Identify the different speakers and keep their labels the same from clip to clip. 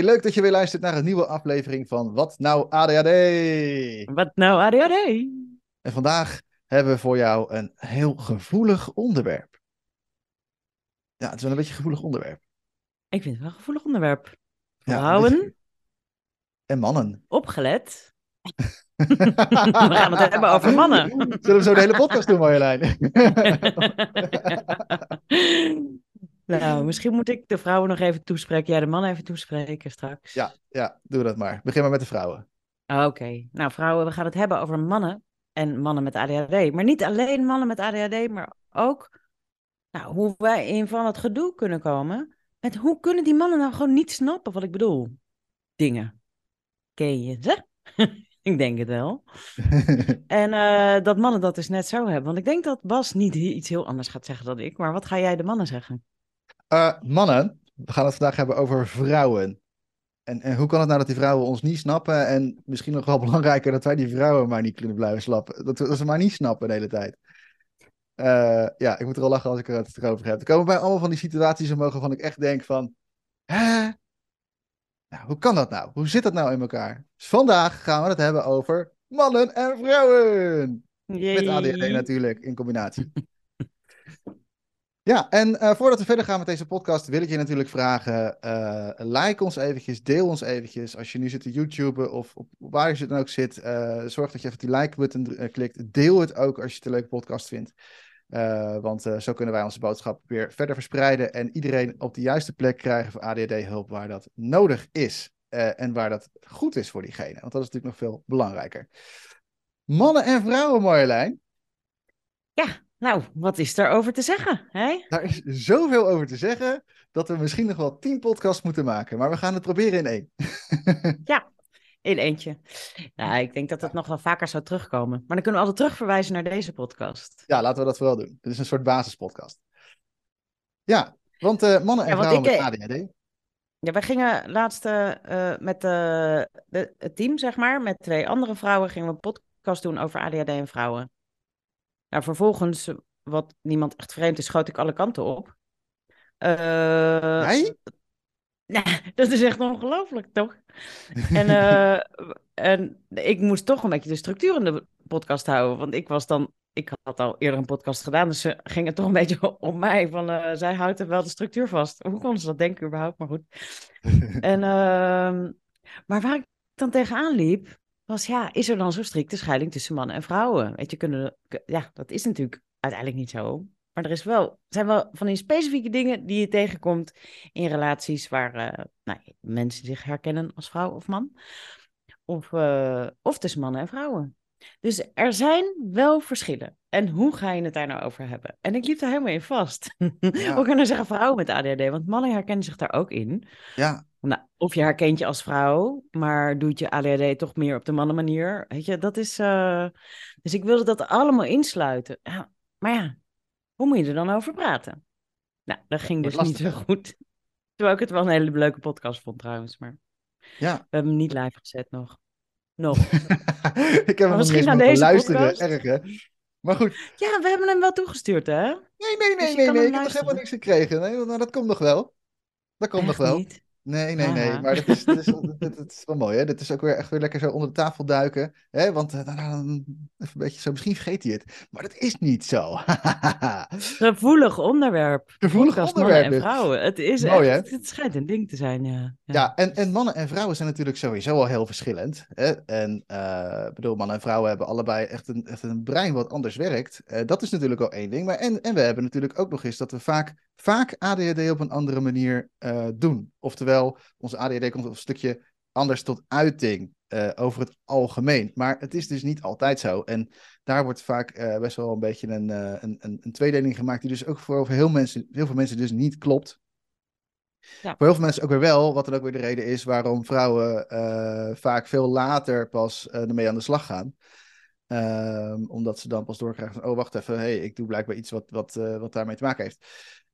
Speaker 1: Hey, leuk dat je weer luistert naar een nieuwe aflevering van Wat Nou ADHD.
Speaker 2: Wat nou ADHD?
Speaker 1: En vandaag hebben we voor jou een heel gevoelig onderwerp. Ja, het is wel een beetje een gevoelig onderwerp.
Speaker 2: Ik vind het wel een gevoelig onderwerp.
Speaker 1: Ja,
Speaker 2: Vrouwen,
Speaker 1: En mannen.
Speaker 2: opgelet. We gaan het hebben over mannen.
Speaker 1: Zullen we zo de hele podcast doen, Marjolein?
Speaker 2: nou, misschien moet ik de vrouwen nog even toespreken. Jij de mannen even toespreken straks.
Speaker 1: ja, ja, doe dat maar. Begin maar met de vrouwen.
Speaker 2: Oké. Nou, vrouwen, we gaan het hebben over mannen en mannen met ADHD. Maar niet alleen mannen met ADHD, maar ook nou, hoe wij in van het gedoe kunnen komen. Met hoe kunnen die mannen nou gewoon niet snappen wat ik bedoel? Dingen. Ken je ze? ik denk het wel. En eh, dat mannen dat dus net zo hebben. Want ik denk dat Bas niet iets heel anders gaat zeggen dan ik. Maar wat ga jij de mannen zeggen?
Speaker 1: Eh, mannen, we gaan het vandaag hebben over vrouwen. En, en hoe kan het nou dat die vrouwen ons niet snappen? En misschien nog wel belangrijker, dat wij die vrouwen maar niet kunnen blijven slappen. Dat, dat ze maar niet snappen de hele tijd. Eh, ja, ik moet er al lachen als ik er het erover heb. Er komen bij allemaal van die situaties omhoog waarvan ik echt denk van... Hè? Nou, hoe kan dat nou? Hoe zit dat nou in elkaar? Dus vandaag gaan we het hebben over mannen en vrouwen. Met ADHD natuurlijk, in combinatie. Ja, en eh, voordat we verder gaan met deze podcast, wil ik je natuurlijk vragen: eh, like ons eventjes, deel ons eventjes. Als je nu zit te YouTuben of op, waar je dan ook zit, eh, zorg dat je even die like-button klikt. Deel het ook als je het een leuke podcast vindt. Want zo kunnen wij onze boodschap weer verder verspreiden en iedereen op de juiste plek krijgen voor ADHD-hulp waar dat nodig is. en waar dat goed is voor diegene. Want dat is natuurlijk nog veel belangrijker. Mannen en vrouwen, Marjolein.
Speaker 2: Ja, nou, wat is daarover te zeggen? Hè?
Speaker 1: Daar is zoveel over te zeggen dat we misschien nog wel tien podcasts moeten maken. Maar we gaan het proberen in één.
Speaker 2: In eentje. Nou, ik denk dat het nog wel vaker zou terugkomen. Maar dan kunnen we altijd terugverwijzen naar deze podcast.
Speaker 1: ja, laten we dat vooral doen. Dit is een soort basispodcast. Ja, want eh, mannen en
Speaker 2: Ja,
Speaker 1: vrouwen
Speaker 2: ik,
Speaker 1: met
Speaker 2: eh,
Speaker 1: ADHD.
Speaker 2: Ja, wij gingen laatst eh, met de, het team, zeg maar, met twee andere vrouwen, gingen we een podcast doen over ADHD en vrouwen. Nou, vervolgens, wat niemand echt vreemd is, schoot ik alle kanten op. Eh,
Speaker 1: Jij?
Speaker 2: Nou, dat is echt ongelooflijk, toch? En, eh, en ik moest toch een beetje de structuur in de podcast houden. Want ik was dan, ik had al eerder een podcast gedaan, dus ze gingen toch een beetje op mij. Van, eh, zij houdt er wel de structuur vast. Hoe kon ze dat denken überhaupt? Maar goed. En, ehm, maar waar ik dan tegenaan liep, was ja, is er dan zo'n strikte scheiding tussen mannen en vrouwen? Weet je, kunnen, ja, dat is natuurlijk uiteindelijk niet zo. Maar er is wel, zijn wel van die specifieke dingen die je tegenkomt in relaties waar eh, nou, mensen zich herkennen als vrouw of man. Of, eh, of tussen mannen en vrouwen. Dus er zijn wel verschillen. En hoe ga je het daar nou over hebben? En ik liep daar helemaal in vast.
Speaker 1: Ja.
Speaker 2: Hoe kunnen zeggen vrouwen met ADHD? Want mannen herkennen zich daar ook in.
Speaker 1: Ja,
Speaker 2: Nou, of je herkent je als vrouw, maar doet je ADHD toch meer op de mannenmanier. Weet je, dat is. eh, Dus ik wilde dat allemaal insluiten. Ja, maar ja, hoe moet je er dan over praten? Nou, dat ging dus niet zo goed. Terwijl ik het wel een hele leuke podcast vond trouwens. Maar
Speaker 1: ja.
Speaker 2: we hebben hem niet live gezet nog. Nog.
Speaker 1: ik heb hem
Speaker 2: misschien naar
Speaker 1: mogen
Speaker 2: deze
Speaker 1: luisteren.
Speaker 2: podcast?
Speaker 1: Erg, hè? Maar goed.
Speaker 2: Ja, we hebben hem wel toegestuurd, hè?
Speaker 1: Nee, nee,
Speaker 2: Dus
Speaker 1: nee,
Speaker 2: je
Speaker 1: nee, nee. Ik heb nog helemaal niks gekregen. Nee, nou, dat komt nog wel. Dat komt nog wel.
Speaker 2: niet.
Speaker 1: Nee, nee, nee.
Speaker 2: Ah.
Speaker 1: Maar dat is, dat, is, is wel mooi, hè? Dit is ook weer echt weer lekker zo onder de tafel duiken. Hè? Want eh, dan, even een beetje zo, misschien vergeet hij het. Maar dat is niet zo.
Speaker 2: Gevoelig onderwerp.
Speaker 1: Gevoelig
Speaker 2: Podcast
Speaker 1: onderwerp
Speaker 2: mannen en vrouwen. Het is
Speaker 1: Mooi,
Speaker 2: echt, het schijnt een ding te zijn, ja.
Speaker 1: Ja, en, en mannen en vrouwen zijn natuurlijk sowieso al heel verschillend. Hè? En ik bedoel, mannen en vrouwen hebben allebei echt een, echt een brein wat anders werkt. Eh, dat is natuurlijk al één ding. Maar en, en we hebben natuurlijk ook nog eens dat we vaak, vaak ADHD op een andere manier eh, doen. Oftewel, onze ADHD komt een stukje anders tot uiting eh, over het algemeen. Maar het is dus niet altijd zo. En daar wordt vaak eh, best wel een beetje een, een, een, tweedeling gemaakt, die dus ook voor heel, mensen, heel veel mensen dus niet klopt.
Speaker 2: Ja.
Speaker 1: Voor heel veel mensen ook weer wel, wat dan ook weer de reden is waarom vrouwen vaak veel later pas ermee aan de slag gaan. Ehm, omdat ze dan pas doorkrijgen van, oh wacht even, hey, ik doe blijkbaar iets wat, wat, wat daarmee te maken heeft.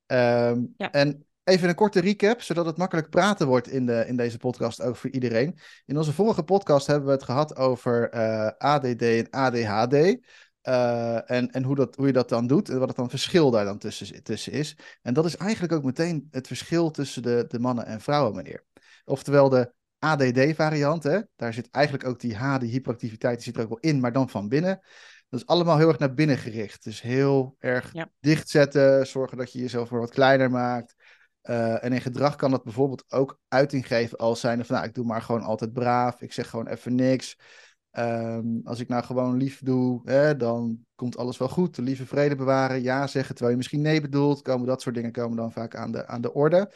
Speaker 1: Ehm,
Speaker 2: Ja.
Speaker 1: En even een korte recap, zodat het makkelijk praten wordt in, de, in deze podcast, ook voor iedereen. In onze vorige podcast hebben we het gehad over eh, ADD en ADHD. eh, en en hoe, dat, hoe je dat dan doet en wat het dan verschil daar dan tussen, tussen is. En dat is eigenlijk ook meteen het verschil tussen de, de mannen en vrouwen, meneer. Oftewel de ADD-variant. Daar zit eigenlijk ook die H, die hyperactiviteit, die zit er ook wel in, maar dan van binnen. Dat is allemaal heel erg naar binnen gericht. Dus heel erg
Speaker 2: Ja.
Speaker 1: dichtzetten, zorgen dat je jezelf weer wat kleiner maakt. Eh, en in gedrag kan dat bijvoorbeeld ook uiting geven als zijnde van, nou, ik doe maar gewoon altijd braaf, ik zeg gewoon even niks. Ehm, als ik nou gewoon lief doe, hè, dan komt alles wel goed. De lieve vrede bewaren, ja zeggen, terwijl je misschien nee bedoelt. Komen dat soort dingen komen dan vaak aan de, aan de orde.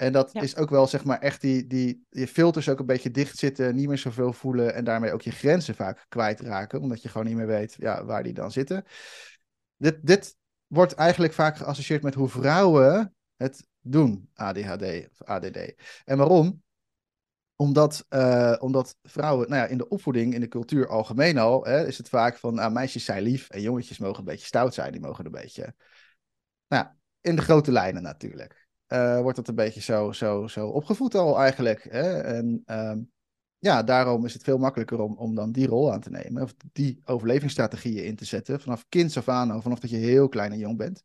Speaker 1: En dat
Speaker 2: Ja.
Speaker 1: is ook wel, zeg maar, echt die, die je filters ook een beetje dicht zitten, niet meer zoveel voelen en daarmee ook je grenzen vaak kwijtraken, omdat je gewoon niet meer weet ja, waar die dan zitten. Dit, dit wordt eigenlijk vaak geassocieerd met hoe vrouwen het doen, ADHD of ADD. En waarom? Omdat, eh, omdat vrouwen, nou ja, in de opvoeding, in de cultuur algemeen al, hè, is het vaak van, nou, meisjes zijn lief en jongetjes mogen een beetje stout zijn. Die mogen een beetje, nou in de grote lijnen natuurlijk. Eh, wordt dat een beetje zo, zo, zo opgevoed al eigenlijk. Hè? En ehm, ja, daarom is het veel makkelijker om, om dan die rol aan te nemen. Of die overlevingsstrategieën in te zetten. Vanaf kinds af aan, vanaf dat je heel klein en jong bent.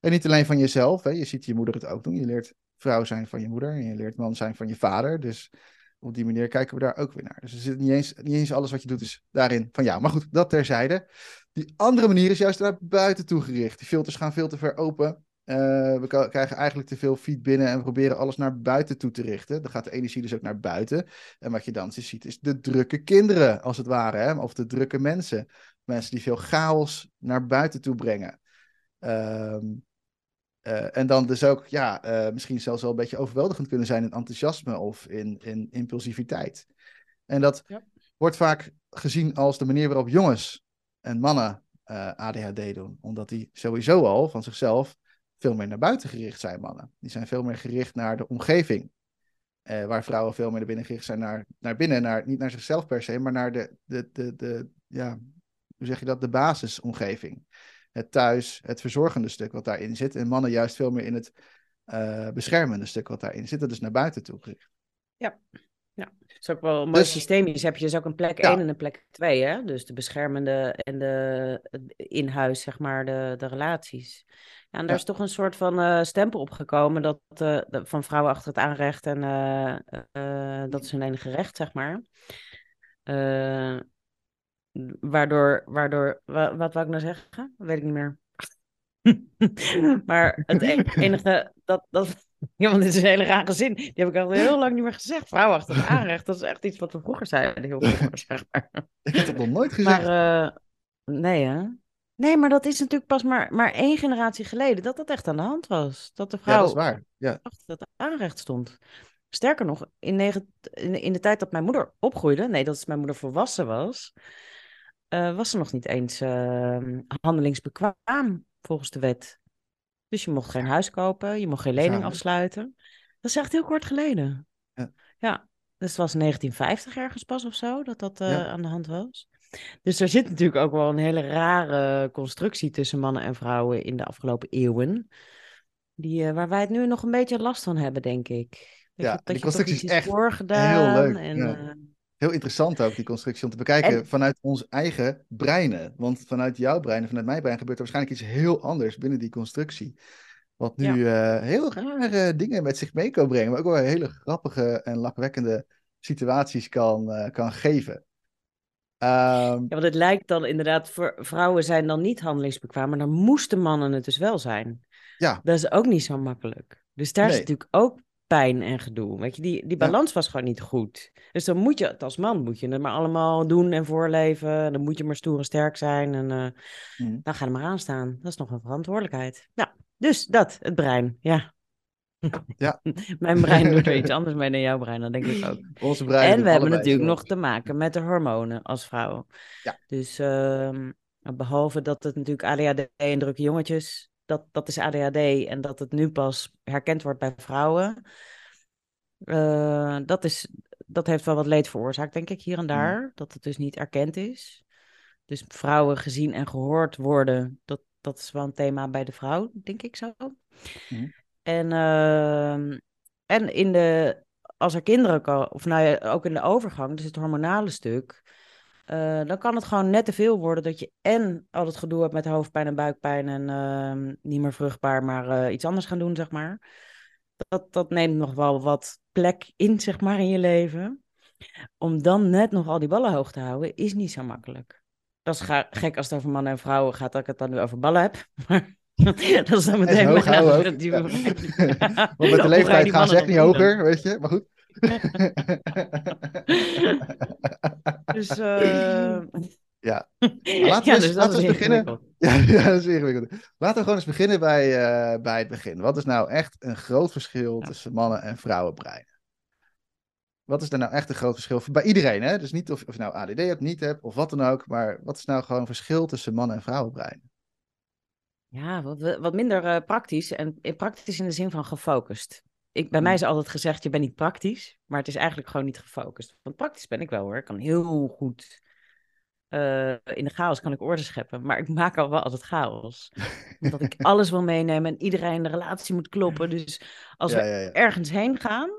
Speaker 1: En niet alleen van jezelf. Hè? Je ziet je moeder het ook doen. Je leert vrouw zijn van je moeder. En je leert man zijn van je vader. Dus op die manier kijken we daar ook weer naar. Dus er zit niet eens, niet eens alles wat je doet is daarin van jou. Maar goed, dat terzijde. Die andere manier is juist naar buiten toe gericht. Die filters gaan veel te ver open. Uh, we krijgen eigenlijk te veel feed binnen en we proberen alles naar buiten toe te richten. Dan gaat de energie dus ook naar buiten. En wat je dan ziet is de drukke kinderen, als het ware. Hè? Of de drukke mensen. Mensen die veel chaos naar buiten toe brengen. Um, uh, en dan dus ook, ja, uh, misschien zelfs wel een beetje overweldigend kunnen zijn in enthousiasme of in, in impulsiviteit. En dat ja. wordt vaak gezien als de manier waarop jongens en mannen ADHD doen. Omdat die sowieso al van zichzelf veel meer naar buiten gericht zijn, mannen. Die zijn veel meer gericht naar de omgeving. Uh, waar vrouwen veel meer naar binnen gericht zijn, naar, naar binnen, naar, niet naar zichzelf per se, maar naar de, de, de, de, ja, hoe zeg je dat, de basisomgeving. Het thuis, het verzorgende stuk wat daarin zit. En mannen juist veel meer in het uh, beschermende stuk wat daarin zit. Dat is naar buiten toe gericht.
Speaker 2: Ja, ja. Het is ook wel mooi dus, systemisch. Heb je dus ook een plek 1 ja. en een plek 2, hè? Dus de beschermende en de in huis, zeg maar, de, de relaties. Ja, en daar ja. is toch een soort van uh, stempel op gekomen dat, uh, de, van vrouwen achter het aanrecht en uh, dat is hun enige recht, zeg maar. waardoor, waardoor, wat, wat wou ik nou zeggen? Weet ik niet meer. maar het enige, dat, dat, ja, want dit is een hele rare zin. Die heb ik al heel lang niet meer gezegd. Vrouw achter het aanrecht, dat is echt iets wat we vroeger zeiden. Heel vroeger, zeg maar.
Speaker 1: Ik heb het nog nooit gezegd.
Speaker 2: Maar, nee hè? Nee, maar dat is natuurlijk pas maar, maar één generatie geleden dat dat echt aan de hand was. Dat de vrouw
Speaker 1: ja, dat is waar. Ja.
Speaker 2: achter het aanrecht stond. Sterker nog, in, negen, in, de tijd dat mijn moeder opgroeide, nee, dat is mijn moeder volwassen was, uh, was ze nog niet eens uh, handelingsbekwaam volgens de wet. Dus je mocht geen huis kopen, je mocht geen lening afsluiten. Dat is echt heel kort geleden.
Speaker 1: Ja.
Speaker 2: ja. Dus het was 1950 ergens pas of zo dat dat uh, ja. aan de hand was. Dus er zit natuurlijk ook wel een hele rare constructie tussen mannen en vrouwen in de afgelopen eeuwen. Die, uh, waar wij het nu nog een beetje last van hebben, denk ik.
Speaker 1: Ja,
Speaker 2: dat
Speaker 1: die constructie is echt heel leuk.
Speaker 2: En,
Speaker 1: ja.
Speaker 2: uh,
Speaker 1: Heel interessant ook, die constructie, om te bekijken
Speaker 2: En-
Speaker 1: vanuit ons eigen breinen. Want vanuit jouw brein en vanuit mijn brein gebeurt er waarschijnlijk iets heel anders binnen die constructie. Wat nu eh, heel rare dingen met zich mee kan brengen, maar ook wel hele grappige en lachwekkende situaties kan, eh, kan geven. Ehm,
Speaker 2: Ja, want het lijkt dan inderdaad, voor vrouwen zijn dan niet handelingsbekwaam, maar dan moesten mannen het dus wel zijn.
Speaker 1: Ja.
Speaker 2: Dat is ook niet zo makkelijk. Dus daar
Speaker 1: Nee.
Speaker 2: is natuurlijk ook pijn en gedoe. Weet je, die, die
Speaker 1: Ja.
Speaker 2: balans was gewoon niet goed. Dus dan moet je het als man, moet je het maar allemaal doen en voorleven. En dan moet je maar stoer en sterk zijn. En eh
Speaker 1: Mhm.
Speaker 2: dan ga er maar aan staan. Dat is nog een verantwoordelijkheid. Ja, dus dat, het brein. Ja.
Speaker 1: Ja.
Speaker 2: Mijn brein doet er iets anders mee dan jouw brein, dat denk ik ook.
Speaker 1: onze brein
Speaker 2: En we hebben natuurlijk nog te maken met de hormonen als vrouw.
Speaker 1: Ja.
Speaker 2: Dus ehm, behalve dat het natuurlijk ADHD en drukke jongetjes, dat, dat is ADHD en dat het nu pas herkend wordt bij vrouwen. eh, dat, is, dat heeft wel wat leed veroorzaakt, denk ik, hier en daar. Dat het dus niet erkend is. Dus vrouwen gezien en gehoord worden, dat, dat is wel een thema bij de vrouw, denk ik zo.
Speaker 1: Mhm.
Speaker 2: En, ehm, en in de, als er kinderen komen, of nou ja, ook in de overgang, dus het hormonale stuk, eh, dan kan het gewoon net te veel worden dat je en al het gedoe hebt met hoofdpijn en buikpijn en ehm, niet meer vruchtbaar, maar eh, iets anders gaan doen, zeg maar. Dat, dat neemt nog wel wat plek in, zeg maar, in je leven. Om dan net nog al die ballen hoog te houden, is niet zo makkelijk. Dat is gek als het over mannen en vrouwen gaat, dat ik het dan nu over ballen heb. dat is dan meteen
Speaker 1: mijn
Speaker 2: hoog
Speaker 1: ja. Want met de leeftijd gaan ze echt niet hoger, weet je. Maar goed.
Speaker 2: dus uh...
Speaker 1: ja. Laten we, dus laten we eens beginnen. Ja, ja, dat is ingewikkeld. Laten we gewoon eens beginnen bij, uh, bij het begin. Wat is nou echt een groot verschil ja. tussen mannen en vrouwenbreinen? Wat is er nou echt een groot verschil? Bij iedereen, hè? Dus niet of, of je nou ADD hebt, niet hebt of wat dan ook. Maar wat is nou gewoon een verschil tussen mannen en vrouwenbreinen?
Speaker 2: Ja, wat, wat minder uh, praktisch. En praktisch in de zin van gefocust. Ik, bij mij is altijd gezegd, je bent niet praktisch. Maar het is eigenlijk gewoon niet gefocust. Want praktisch ben ik wel hoor. Ik kan heel goed... Uh, in de chaos kan ik orde scheppen. Maar ik maak al wel altijd chaos. Omdat ik alles wil meenemen en iedereen de relatie moet kloppen. Dus als ja, we ja, ja. ergens heen gaan,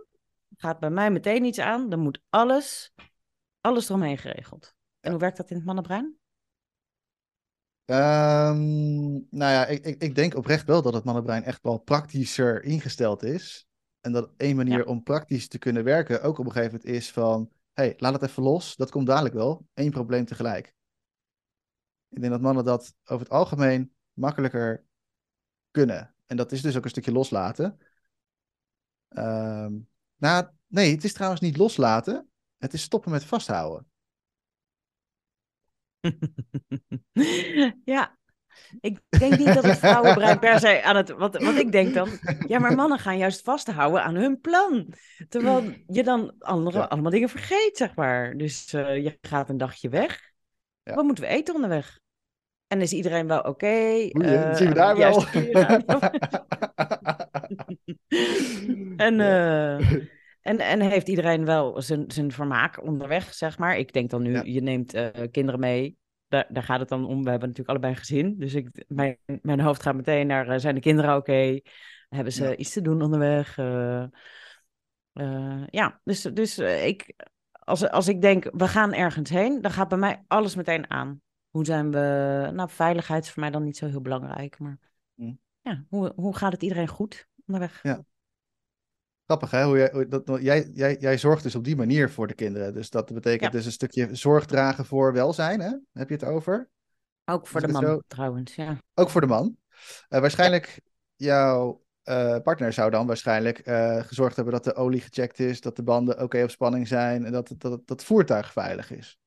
Speaker 2: gaat bij mij meteen iets aan. Dan moet alles, alles eromheen geregeld. En hoe werkt dat in het mannenbrein?
Speaker 1: Um, nou ja, ik, ik, ik denk oprecht wel dat het mannenbrein echt wel praktischer ingesteld is. En dat één manier ja. om praktisch te kunnen werken ook op een gegeven moment is van... hey, laat het even los, dat komt dadelijk wel. Eén probleem tegelijk. Ik denk dat mannen dat over het algemeen makkelijker kunnen. En dat is dus ook een stukje loslaten. Um, nou, nee, het is trouwens niet loslaten. Het is stoppen met vasthouden.
Speaker 2: ja, ik denk niet dat het vrouwenbrein per se aan het. Wat, wat ik denk dan. Ja, maar mannen gaan juist vasthouden aan hun plan. Terwijl je dan andere, ja. allemaal dingen vergeet, zeg maar. Dus uh, je gaat een dagje weg. Ja. Wat moeten we eten onderweg? En is iedereen wel oké? Okay?
Speaker 1: Uh, zien we daar wel.
Speaker 2: en, uh, en, en heeft iedereen wel zijn, zijn vermaak onderweg, zeg maar. Ik denk dan nu, ja. je neemt uh, kinderen mee. Daar, daar gaat het dan om. We hebben natuurlijk allebei een gezin. Dus ik, mijn, mijn hoofd gaat meteen naar, uh, zijn de kinderen oké? Okay? Hebben ze ja. iets te doen onderweg? Uh, ja, dus, dus ik, als, als ik denk, we gaan ergens heen, dan gaat bij mij alles meteen aan. Hoe zijn we... Nou, veiligheid is voor mij dan niet zo heel belangrijk. Maar hm. ja, hoe, hoe gaat het iedereen goed onderweg?
Speaker 1: Ja. Grappig, hè? Hoe jij, hoe, dat, jij, jij, jij zorgt dus op die manier voor de kinderen. Dus dat betekent ja. dus een stukje zorg dragen voor welzijn, hè? Heb je het over?
Speaker 2: Ook voor de man, trouwens, ja.
Speaker 1: Ook voor de man. Uh, waarschijnlijk, jouw uh, partner zou dan waarschijnlijk uh, gezorgd hebben dat de olie gecheckt is, dat de banden oké okay op spanning zijn en dat dat, dat het voertuig veilig is.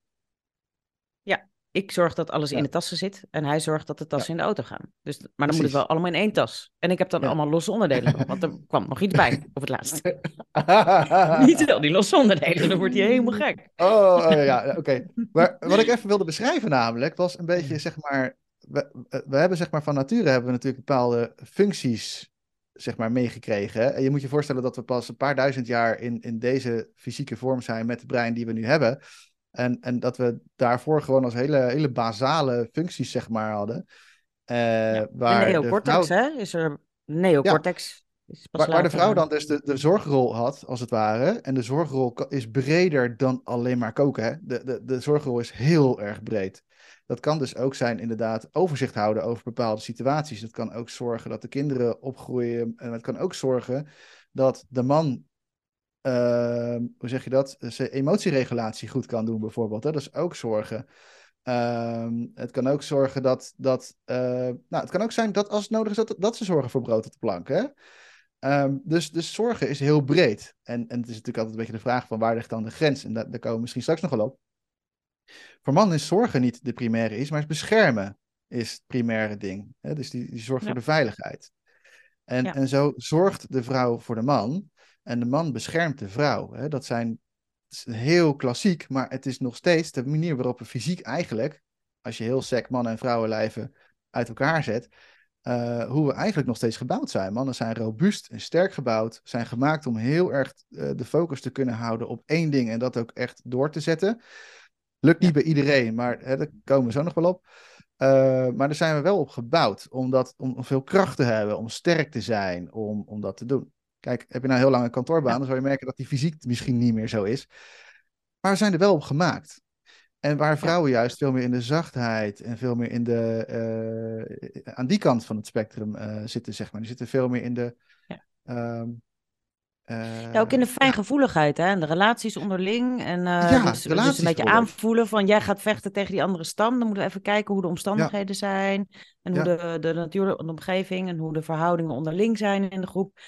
Speaker 2: Ik zorg dat alles ja. in de tassen zit en hij zorgt dat de tassen ja. in de auto gaan. Dus, maar dan Precies. moet het wel allemaal in één tas. En ik heb dan ja. allemaal losse onderdelen, want er kwam nog iets bij op het laatst. Niet al die losse onderdelen, dan wordt hij helemaal gek.
Speaker 1: Oh, oh ja, oké. Okay. Maar wat ik even wilde beschrijven namelijk, was een beetje zeg maar... We, we hebben zeg maar van nature hebben we natuurlijk bepaalde functies zeg maar meegekregen. En je moet je voorstellen dat we pas een paar duizend jaar in, in deze fysieke vorm zijn met het brein die we nu hebben... En, en dat we daarvoor gewoon als hele, hele basale functies, zeg maar, hadden. Uh,
Speaker 2: ja. waar de neocortex, de vrouw... hè? Is er neocortex?
Speaker 1: Ja. Waar, waar, de vrouw dan dus de, de zorgrol had, als het ware. En de zorgrol is breder dan alleen maar koken. Hè? De, de, de zorgrol is heel erg breed. Dat kan dus ook zijn, inderdaad, overzicht houden over bepaalde situaties. Dat kan ook zorgen dat de kinderen opgroeien. En het kan ook zorgen dat de man uh, hoe zeg je dat? Zijn emotieregulatie goed kan doen, bijvoorbeeld. Hè? Dat is ook zorgen. Uh, het kan ook zorgen dat. dat uh, nou, het kan ook zijn dat als het nodig is, dat, dat ze zorgen voor brood op de plank. Hè? Um, dus, dus zorgen is heel breed. En, en het is natuurlijk altijd een beetje de vraag van waar ligt dan de grens? En daar, daar komen we misschien straks nog wel op. Voor mannen is zorgen niet de primaire is, maar is beschermen is het primaire ding. Hè? Dus die, die zorgt ja. voor de veiligheid. En, ja. en zo zorgt de vrouw voor de man. En de man beschermt de vrouw. Hè? Dat zijn dat is heel klassiek, maar het is nog steeds de manier waarop we fysiek eigenlijk, als je heel sec mannen en vrouwenlijven uit elkaar zet, uh, hoe we eigenlijk nog steeds gebouwd zijn. Mannen zijn robuust en sterk gebouwd, zijn gemaakt om heel erg uh, de focus te kunnen houden op één ding en dat ook echt door te zetten. Lukt niet bij iedereen, maar hè, daar komen we zo nog wel op. Uh, maar daar zijn we wel op gebouwd, om, dat, om, om veel kracht te hebben, om sterk te zijn, om, om dat te doen. Kijk, heb je nou heel lang een kantoorbaan, dan zou je merken dat die fysiek misschien niet meer zo is. Maar zijn er wel op gemaakt. En waar vrouwen juist veel meer in de zachtheid en veel meer in de, uh, aan die kant van het spectrum uh, zitten, zeg maar. Die zitten veel meer in de, ja. um, Uh,
Speaker 2: ja, ook in de fijngevoeligheid hè? en de relaties onderling. En
Speaker 1: Ja,
Speaker 2: dus, dus een beetje aanvoelen van jij gaat vechten tegen die andere stam. Dan moeten we even kijken hoe de omstandigheden zijn. En hoe de, de natuurlijke omgeving en hoe de verhoudingen onderling zijn in de groep.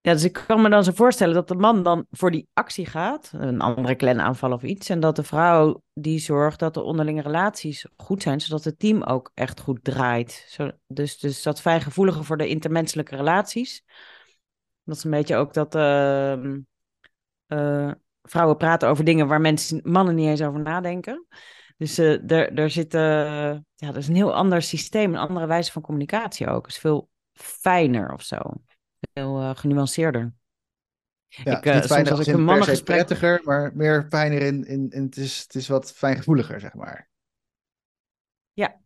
Speaker 2: Ja, dus ik kan me dan zo voorstellen dat de man dan voor die actie gaat, een andere clan-aanval of iets, en dat de vrouw die zorgt dat de onderlinge relaties goed zijn, zodat het team ook echt goed draait. Zo, dus, dus dat fijngevoelige voor de intermenselijke relaties. Dat is een beetje ook dat ehm, eh, vrouwen praten over dingen waar mensen, mannen niet eens over nadenken. Dus eh er, er zit, eh, ja, dat is een heel ander systeem, een andere wijze van communicatie ook. Het is veel fijner of zo. Heel eh, genuanceerder.
Speaker 1: Ja,
Speaker 2: ik,
Speaker 1: het is
Speaker 2: eh, soms als ik een mannengesprek-
Speaker 1: prettiger, maar meer fijner in, in, in het, is, het is wat fijngevoeliger, zeg maar.
Speaker 2: Ja,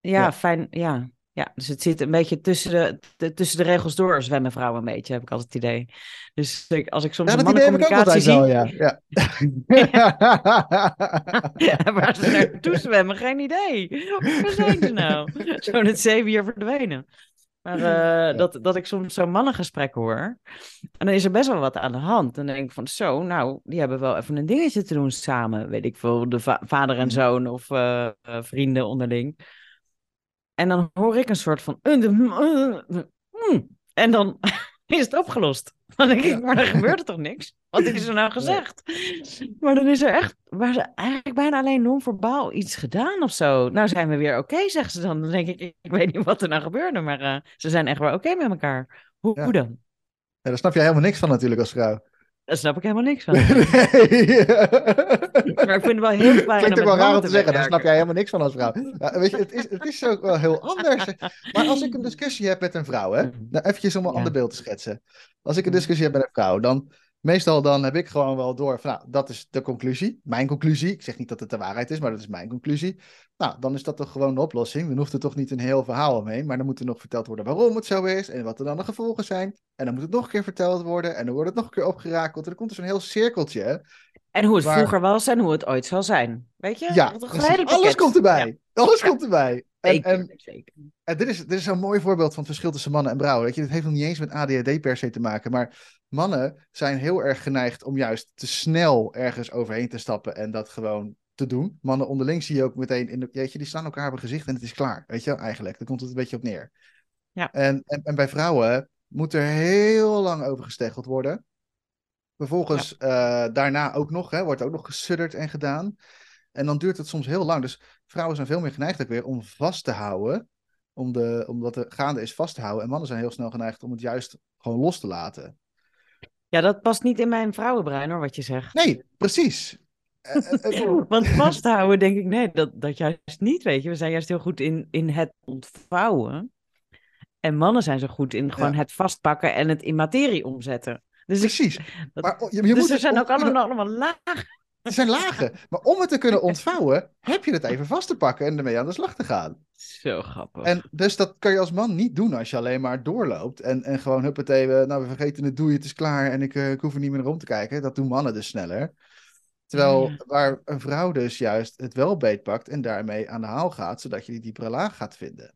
Speaker 1: Ja.
Speaker 2: fijn. Ja. ja, dus het zit een beetje tussen de, de- tussen de regels door, zwemmen vrouwen een beetje, heb ik altijd het idee. Dus ik, als ik soms
Speaker 1: Ja,
Speaker 2: een
Speaker 1: dat idee heb ik ook
Speaker 2: mannencommunicatie
Speaker 1: altijd
Speaker 2: zie,
Speaker 1: wel, ja. ja.
Speaker 2: waar ze naartoe zwemmen, geen idee. Waar zijn ze nou? Zo net zeven jaar verdwenen. Maar eh, dat, dat ik soms zo'n mannengesprek hoor. En dan is er best wel wat aan de hand. Dan denk ik van zo, nou, die hebben wel even een dingetje te doen samen. Weet ik veel, de va- vader en zoon of eh, eh, vrienden onderling. En dan hoor ik een soort van... hmm. En dan is het opgelost. Dan denk ik,
Speaker 1: Ja.
Speaker 2: maar dan gebeurt er toch niks? Wat is er nou gezegd? Maar dan is er echt, waar ze eigenlijk bijna alleen non-verbaal iets gedaan of zo. Nou zijn we weer oké, zeggen ze dan. Dan denk ik, ik weet niet wat er nou gebeurde, maar eh, ze zijn echt wel oké met elkaar. Hoe,
Speaker 1: Ja.
Speaker 2: hoe dan?
Speaker 1: Ja, daar snap je helemaal niks van natuurlijk als vrouw.
Speaker 2: Daar snap ik helemaal niks van.
Speaker 1: nee.
Speaker 2: Maar ik vind het wel heel fijn
Speaker 1: Klinkt ook wel raar om te zeggen, daar snap jij helemaal niks van als vrouw. Weet je, het is, het is ook wel heel anders. Maar als ik een discussie heb met een vrouw, hè, nou eventjes om een
Speaker 2: Ja.
Speaker 1: ander beeld te schetsen. Als ik een
Speaker 2: Mhm.
Speaker 1: discussie heb met een vrouw, dan meestal dan heb ik gewoon wel door van, nou, dat is de conclusie, mijn conclusie. Ik zeg niet dat het de waarheid is, maar dat is mijn conclusie. Nou, dan is dat toch gewoon de oplossing. Dan hoeft er toch niet een heel verhaal omheen, maar dan moet er nog verteld worden waarom het zo is en wat er dan de gevolgen zijn. En dan moet het nog een keer verteld worden en dan wordt het nog een keer opgerakeld. En dan komt er zo'n heel cirkeltje.
Speaker 2: En hoe het
Speaker 1: Waar-
Speaker 2: vroeger was en hoe het ooit zal zijn. Weet je?
Speaker 1: Ja,
Speaker 2: een
Speaker 1: alles komt erbij.
Speaker 2: Ja,
Speaker 1: Alles komt erbij. En,
Speaker 2: zeker,
Speaker 1: en,
Speaker 2: zeker.
Speaker 1: en dit, is, dit is zo'n mooi voorbeeld van het verschil tussen mannen en vrouwen. Weet je, dit heeft nog niet eens met ADHD per se te maken. Maar mannen zijn heel erg geneigd om juist te snel ergens overheen te stappen en dat gewoon te doen. Mannen onderling zie je ook meteen, in de, weet je, die staan elkaar op een gezicht en het is klaar. Weet je, wel, eigenlijk. Daar komt het een beetje op neer.
Speaker 2: Ja.
Speaker 1: En, en, en bij vrouwen moet er heel lang over gesteggeld worden. Vervolgens eh, daarna ook nog, hè, wordt ook nog gesudderd en gedaan. En dan duurt het soms heel lang. Dus vrouwen zijn veel meer geneigd ook weer om vast te houden. Om, de, om wat er gaande is vast te houden. En mannen zijn heel snel geneigd om het juist gewoon los te laten.
Speaker 2: Ja, dat past niet in mijn vrouwenbrein hoor, wat je zegt.
Speaker 1: Nee, precies. Eh, eh, eh,
Speaker 2: Want vasthouden, denk ik, nee, dat, dat juist niet, weet je. We zijn juist heel goed in, in het ontvouwen. En mannen zijn zo goed in gewoon
Speaker 1: Ja.
Speaker 2: het vastpakken en het in materie omzetten. Dus, ik,
Speaker 1: precies.
Speaker 2: dat-
Speaker 1: Maar je, je
Speaker 2: dus
Speaker 1: moet
Speaker 2: er zijn ook allemaal, allemaal lagen.
Speaker 1: Er zijn lagen. Maar om het te kunnen ontvouwen, heb je het even vast te pakken en ermee aan de slag te gaan.
Speaker 2: Zo grappig.
Speaker 1: En dus dat kan je als man niet doen als je alleen maar doorloopt. En, en gewoon huppatee, we, nou we vergeten het doei, het is klaar en ik, eh, ik hoef er niet meer om te kijken. Dat doen mannen dus sneller. Terwijl
Speaker 2: Ja.
Speaker 1: waar een vrouw dus juist het wel beetpakt en daarmee aan de haal gaat, zodat je die diepere laag gaat vinden.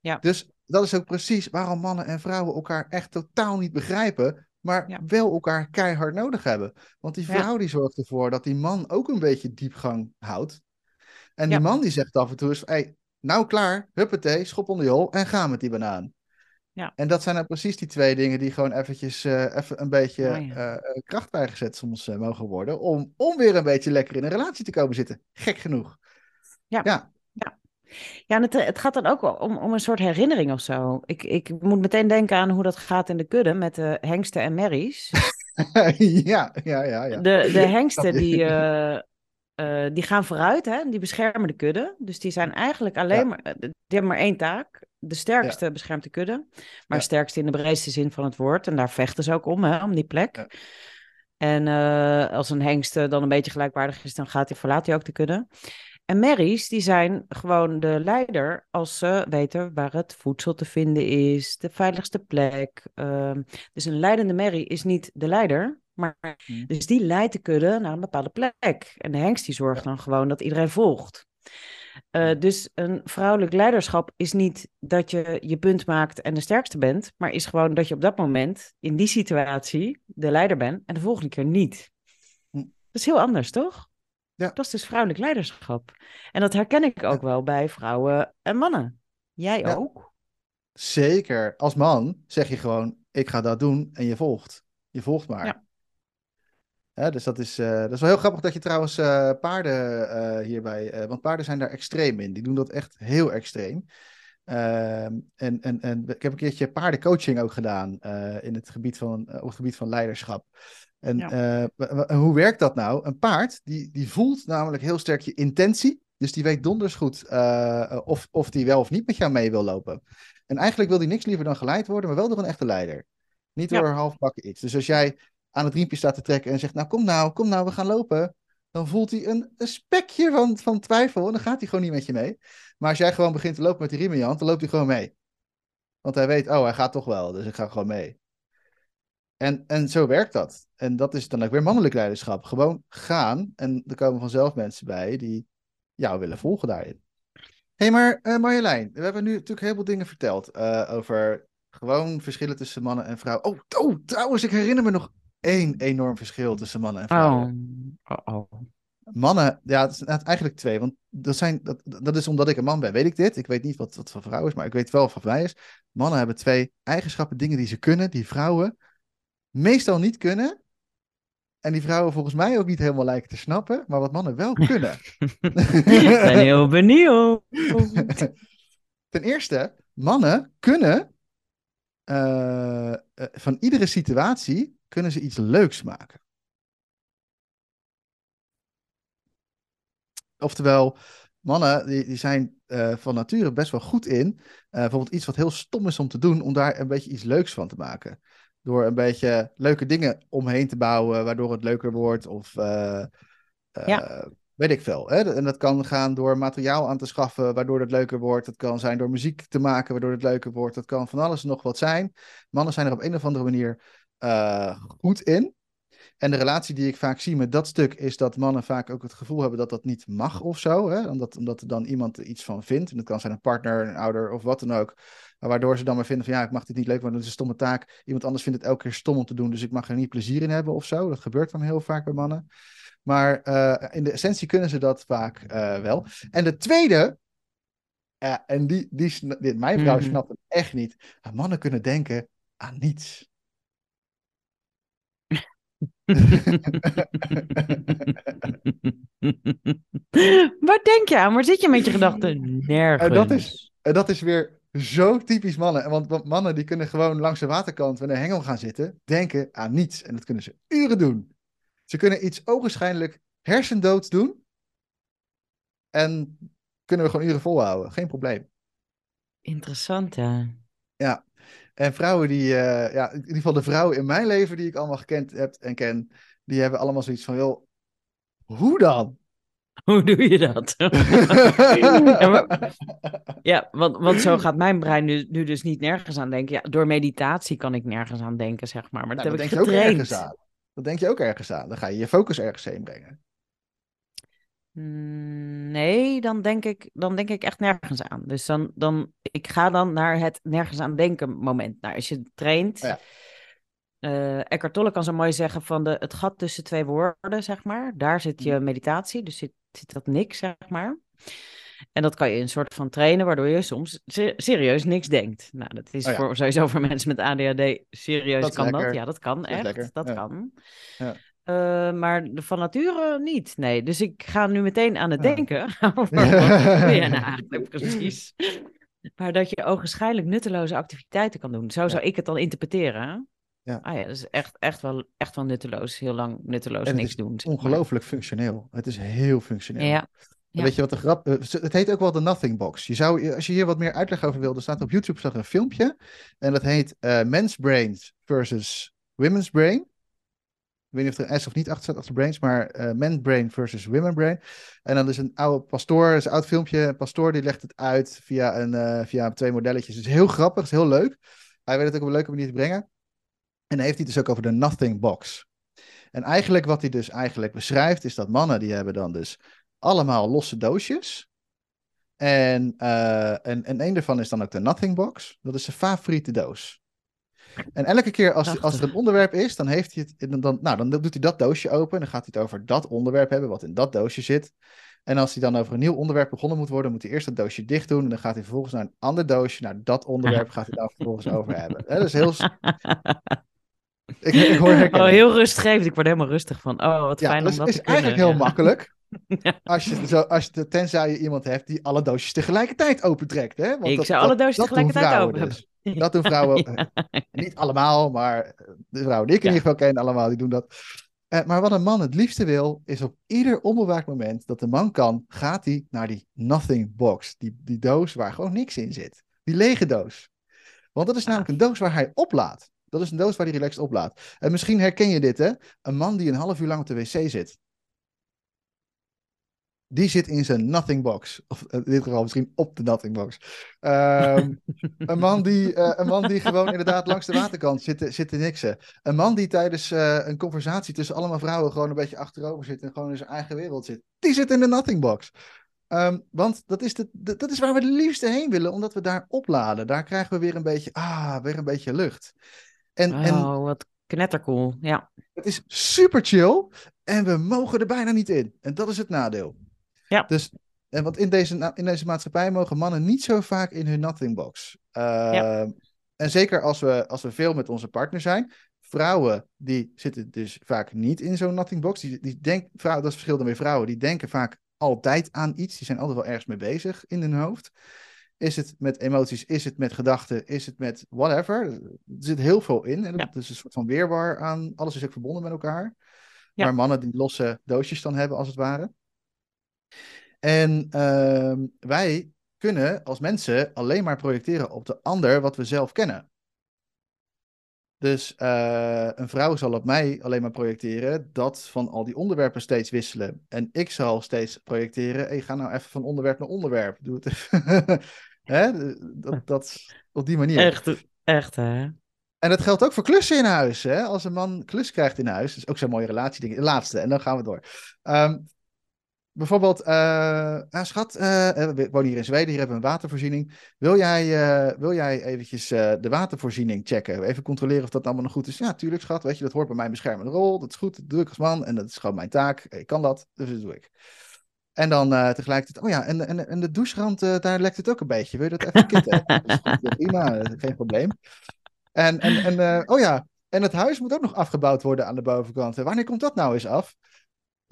Speaker 2: Ja.
Speaker 1: Dus dat is ook precies waarom mannen en vrouwen elkaar echt totaal niet begrijpen, maar
Speaker 2: Ja.
Speaker 1: wel elkaar keihard nodig hebben. Want die
Speaker 2: Ja.
Speaker 1: vrouw die zorgt ervoor dat die man ook een beetje diepgang houdt. En die man die zegt af en toe eens, hey, nou klaar, huppatee, schop onder je hol en ga met die banaan.
Speaker 2: Ja.
Speaker 1: En dat zijn dan precies die twee dingen die gewoon eventjes eh, even een beetje
Speaker 2: Oh ja.
Speaker 1: eh, kracht bijgezet soms eh, mogen worden. Om, om weer een beetje lekker in een relatie te komen zitten. Gek genoeg.
Speaker 2: Ja.
Speaker 1: Ja.
Speaker 2: Ja, en het, het gaat dan ook wel om, om een soort herinnering of zo. Ik, ik moet meteen denken aan hoe dat gaat in de kudde met de hengsten en merries.
Speaker 1: ja, ja, ja, ja.
Speaker 2: De, de hengsten die, eh, eh, die gaan vooruit, hè? die beschermen de kudde. Dus die zijn eigenlijk alleen
Speaker 1: Ja.
Speaker 2: maar, eh, die hebben maar één taak. De sterkste beschermt de kudde. Maar
Speaker 1: Ja.
Speaker 2: sterkste in de breedste zin van het woord. En daar vechten ze ook om, hè, om die plek.
Speaker 1: Ja.
Speaker 2: En eh, als een hengst eh, dan een beetje gelijkwaardig is, dan gaat hij, verlaat hij ook de kudde. En merries, die zijn gewoon de leider als ze weten waar het voedsel te vinden is, de veiligste plek. Ehm, dus een leidende merrie is niet de leider, maar
Speaker 1: Hmm.
Speaker 2: dus die leidt de kudde naar een bepaalde plek. En de hengst die zorgt dan gewoon dat iedereen volgt. Uh, dus een vrouwelijk leiderschap is niet dat je je punt maakt en de sterkste bent, maar is gewoon dat je op dat moment in die situatie de leider bent en de volgende keer niet. Hm. Dat is heel anders, toch? Ja. Dat is dus vrouwelijk leiderschap. En dat herken ik ook wel bij vrouwen en mannen. Jij ook?
Speaker 1: Zeker. Als man zeg je gewoon, ik ga dat doen en je volgt. Je volgt maar. Ja. Dus dat is, uh, dat is wel heel grappig dat je trouwens uh, paarden uh, hierbij. want paarden zijn daar extreem in. Die doen dat echt heel extreem. Ehm, en, en, en ik heb een keertje paardencoaching ook gedaan in het gebied van, op het gebied van leiderschap. En hoe werkt dat nou? Een paard die, die voelt namelijk heel sterk je intentie. Dus die weet donders goed of, of die wel of niet met jou mee wil lopen. En eigenlijk wil die niks liever dan geleid worden, maar wel door een echte leider. Niet door ja. halfbakken iets. Dus als jij aan het riempje staat te trekken en zegt, nou kom nou, kom nou, we gaan lopen. Dan voelt hij een, een spekje van, van twijfel en dan gaat hij gewoon niet met je mee. Maar als jij gewoon begint te lopen met die riem in je hand, dan loopt hij gewoon mee. Want hij weet, oh, hij gaat toch wel, dus ik ga gewoon mee. En, en zo werkt dat. En dat is dan ook weer mannelijk leiderschap. Gewoon gaan en er komen vanzelf mensen bij die jou willen volgen daarin. Hé, hey, maar uh, Marjolein, we hebben nu natuurlijk heel veel dingen verteld uh, over gewoon verschillen tussen mannen en vrouwen. Oh, oh, trouwens, ik herinner me nog één enorm verschil tussen mannen en vrouwen.
Speaker 2: Oh. oh, oh.
Speaker 1: Mannen, ja, het is eigenlijk twee. Want dat, zijn, dat, dat is omdat ik een man ben, weet ik dit. Ik weet niet wat, wat van vrouw is, maar ik weet wel wat van mij is. Mannen hebben twee eigenschappen, dingen die ze kunnen, die vrouwen meestal niet kunnen. En die vrouwen volgens mij ook niet helemaal lijken te snappen, maar wat mannen wel kunnen.
Speaker 2: Ik ben heel benieuwd.
Speaker 1: Ten eerste, mannen kunnen uh, van iedere situatie kunnen ze iets leuks maken. Oftewel, mannen die, die zijn uh, van nature best wel goed in. Uh, bijvoorbeeld iets wat heel stom is om te doen, om daar een beetje iets leuks van te maken. Door een beetje leuke dingen omheen te bouwen, waardoor het leuker wordt. Of uh, ja. weet ik veel. Hè? En dat kan gaan door materiaal aan te schaffen, waardoor het leuker wordt. Dat kan zijn door muziek te maken, waardoor het leuker wordt. Dat kan van alles en nog wat zijn. Mannen zijn er op een of andere manier uh, goed in. En de relatie die ik vaak zie met dat stuk is dat mannen vaak ook het gevoel hebben dat dat niet mag of zo. Hè? Omdat, omdat er dan iemand er iets van vindt. En dat kan zijn een partner, een ouder of wat dan ook. Waardoor ze dan maar vinden van ja, ik mag dit niet leuk, want dat is een stomme taak. Iemand anders vindt het elke keer stom om te doen, dus ik mag er niet plezier in hebben of zo. Dat gebeurt dan heel vaak bij mannen. Maar uh, in de essentie kunnen ze dat vaak uh, wel. En de tweede, ja, en die, die, die mijn vrouw mm -hmm. snapt het echt niet. Mannen kunnen denken aan niets.
Speaker 2: Waar denk je aan? Waar zit je met je gedachten? Nergens.
Speaker 1: En dat is, en dat is weer zo typisch mannen. Want, want mannen die kunnen gewoon langs de waterkant, wanneer hengel gaan zitten, denken aan niets. En dat kunnen ze uren doen. Ze kunnen iets ogenschijnlijk hersendoods doen. En kunnen we gewoon uren volhouden. Geen probleem.
Speaker 2: Interessant, hè?
Speaker 1: Ja. En vrouwen die, uh, ja, in ieder geval de vrouwen in mijn leven die ik allemaal gekend heb en ken, die hebben allemaal zoiets van, joh, hoe dan?
Speaker 2: Hoe doe je dat? ja, want, want zo gaat mijn brein nu, nu dus niet nergens aan denken. Ja, door meditatie kan ik nergens aan denken, zeg maar. Maar dat
Speaker 1: nou,
Speaker 2: heb
Speaker 1: ik
Speaker 2: denk
Speaker 1: je ook ergens aan. Dat denk je ook ergens aan. Dan ga je je focus ergens heen brengen.
Speaker 2: Nee, dan denk ik, dan denk ik echt nergens aan. Dus dan, dan, ik ga dan naar het nergens aan denken moment. Nou, als je traint, ja. uh, Eckhart Tolle kan zo mooi zeggen van de, het gat tussen twee woorden, zeg maar. Daar zit je meditatie, dus zit, zit dat niks, zeg maar. En dat kan je een soort van trainen, waardoor je soms serieus niks denkt. Nou, dat is oh ja. voor, sowieso voor mensen met ADHD serieus dat kan lekker. dat. Ja, dat kan dat echt. Dat ja. kan. Ja. Uh, maar van nature niet. Nee, dus ik ga nu meteen aan het denken. ja, nou, eigenlijk precies. Maar dat je ogenschijnlijk nutteloze activiteiten kan doen. Zo zou ik het dan interpreteren. Ja. Ah ja, dat is echt, echt, wel, echt wel nutteloos. Heel lang nutteloos
Speaker 1: en
Speaker 2: niks doen.
Speaker 1: Ongelooflijk functioneel. Het is heel functioneel. Ja. Ja. Weet je wat de grap Het heet ook wel de Nothing Box. Je zou, als je hier wat meer uitleg over wil, er staat op YouTube staat een filmpje. En dat heet uh, Men's Brains versus Women's Brain. Ik weet niet of er S of niet achter staat, achter Brains, maar uh, Men's Brain versus Women's Brain. En dan is een oude pastoor, is een oud filmpje. Een pastoor die legt het uit via, een, uh, via twee modelletjes. Het is heel grappig, het is heel leuk. Hij weet het ook op een leuke manier te brengen. En dan heeft hij het dus ook over de Nothing Box. En eigenlijk wat hij dus eigenlijk beschrijft, is dat mannen die hebben dan dus allemaal losse doosjes. En, uh, en, en een daarvan is dan ook de Nothing Box. Dat is zijn favoriete doos. En elke keer als, als er een onderwerp is, dan, heeft hij het, dan, nou, dan doet hij dat doosje open. En dan gaat hij het over dat onderwerp hebben, wat in dat doosje zit. En als hij dan over een nieuw onderwerp begonnen moet worden, moet hij eerst dat doosje dicht doen. En dan gaat hij vervolgens naar een ander doosje. Naar dat onderwerp gaat hij daar vervolgens over hebben. Dat is heel.
Speaker 2: ik, ik hoor Oh, heel rustgevend. Ik word helemaal rustig van. Oh, wat fijn om dat
Speaker 1: is
Speaker 2: te
Speaker 1: eigenlijk heel makkelijk. Als je zo, als je, tenzij je iemand hebt die alle doosjes tegelijkertijd opentrekt. Hè?
Speaker 2: Want ik dat, zou alle doosjes tegelijkertijd open.
Speaker 1: Dus. Dat doen vrouwen. Eh, niet allemaal, maar de vrouwen die ik in ieder geval ken, allemaal, die doen dat. Uh, maar wat een man het liefste wil, is op ieder onbewaakt moment dat de man kan, gaat hij naar die nothing box. Die, die doos waar gewoon niks in zit. Die lege doos. Want dat is namelijk een doos waar hij oplaadt. Dat is een doos waar hij relaxed oplaadt. En misschien herken je dit, hè? Een man die een half uur lang op de wc zit die zit in zijn nothing box. Of in dit geval misschien op de nothing box. Um, een, man die, uh, een man die gewoon inderdaad langs de waterkant zit, zit te niksen. Een man die tijdens uh, een conversatie tussen allemaal vrouwen gewoon een beetje achterover zit en gewoon in zijn eigen wereld zit. Die zit in de nothing box. Um, want dat is, de, de, dat is waar we het liefste heen willen, omdat we daar opladen. Daar krijgen we weer een beetje, ah, weer een beetje lucht.
Speaker 2: En, oh, en, wat knettercool, ja.
Speaker 1: Het is super chill en we mogen er bijna niet in. En dat is het nadeel. Ja. Dus, en want in deze, in deze maatschappij mogen mannen niet zo vaak in hun nothing box. Uh, En zeker als we, als we veel met onze partner zijn. Vrouwen die zitten dus vaak niet in zo'n nothing box. Die, die denken, vrouwen, dat is verschil dan weer vrouwen. Die denken vaak altijd aan iets. Die zijn altijd wel ergens mee bezig in hun hoofd. Is het met emoties? Is het met gedachten? Is het met whatever? Er zit heel veel in. En ja. is een soort van weerwar aan. Alles is ook verbonden met elkaar. Ja. Maar mannen die losse doosjes dan hebben, als het ware. En uh, wij kunnen als mensen alleen maar projecteren op de ander wat we zelf kennen. Dus uh, een vrouw zal op mij alleen maar projecteren dat van al die onderwerpen steeds wisselen. En ik zal steeds projecteren, hey, ga nou even van onderwerp naar onderwerp. Doe het even. hè? Dat, dat, op die manier.
Speaker 2: Echt, echt hè?
Speaker 1: En dat geldt ook voor klussen in huis. Hè? Als een man klus krijgt in huis, dat is ook zo'n mooie relatie. De laatste, en dan gaan we door. Um, Bijvoorbeeld, uh, schat, uh, we wonen hier in Zweden, hier hebben we een watervoorziening. Wil jij, uh, wil jij eventjes de watervoorziening checken? Even controleren of dat allemaal nog goed is? Ja, tuurlijk, schat. Weet je, dat hoort bij mijn beschermende rol. Dat is goed, dat doe ik als man en dat is gewoon mijn taak. Ik kan dat, dus dat doe ik. En dan tegelijkertijd, oh ja, en, en, en de doucherand, daar lekt het ook een beetje. Wil je dat even kitten? prima, geen probleem. En, en, en oh ja, en het huis moet ook nog afgebouwd worden aan de bovenkant. Wanneer komt dat nou eens af?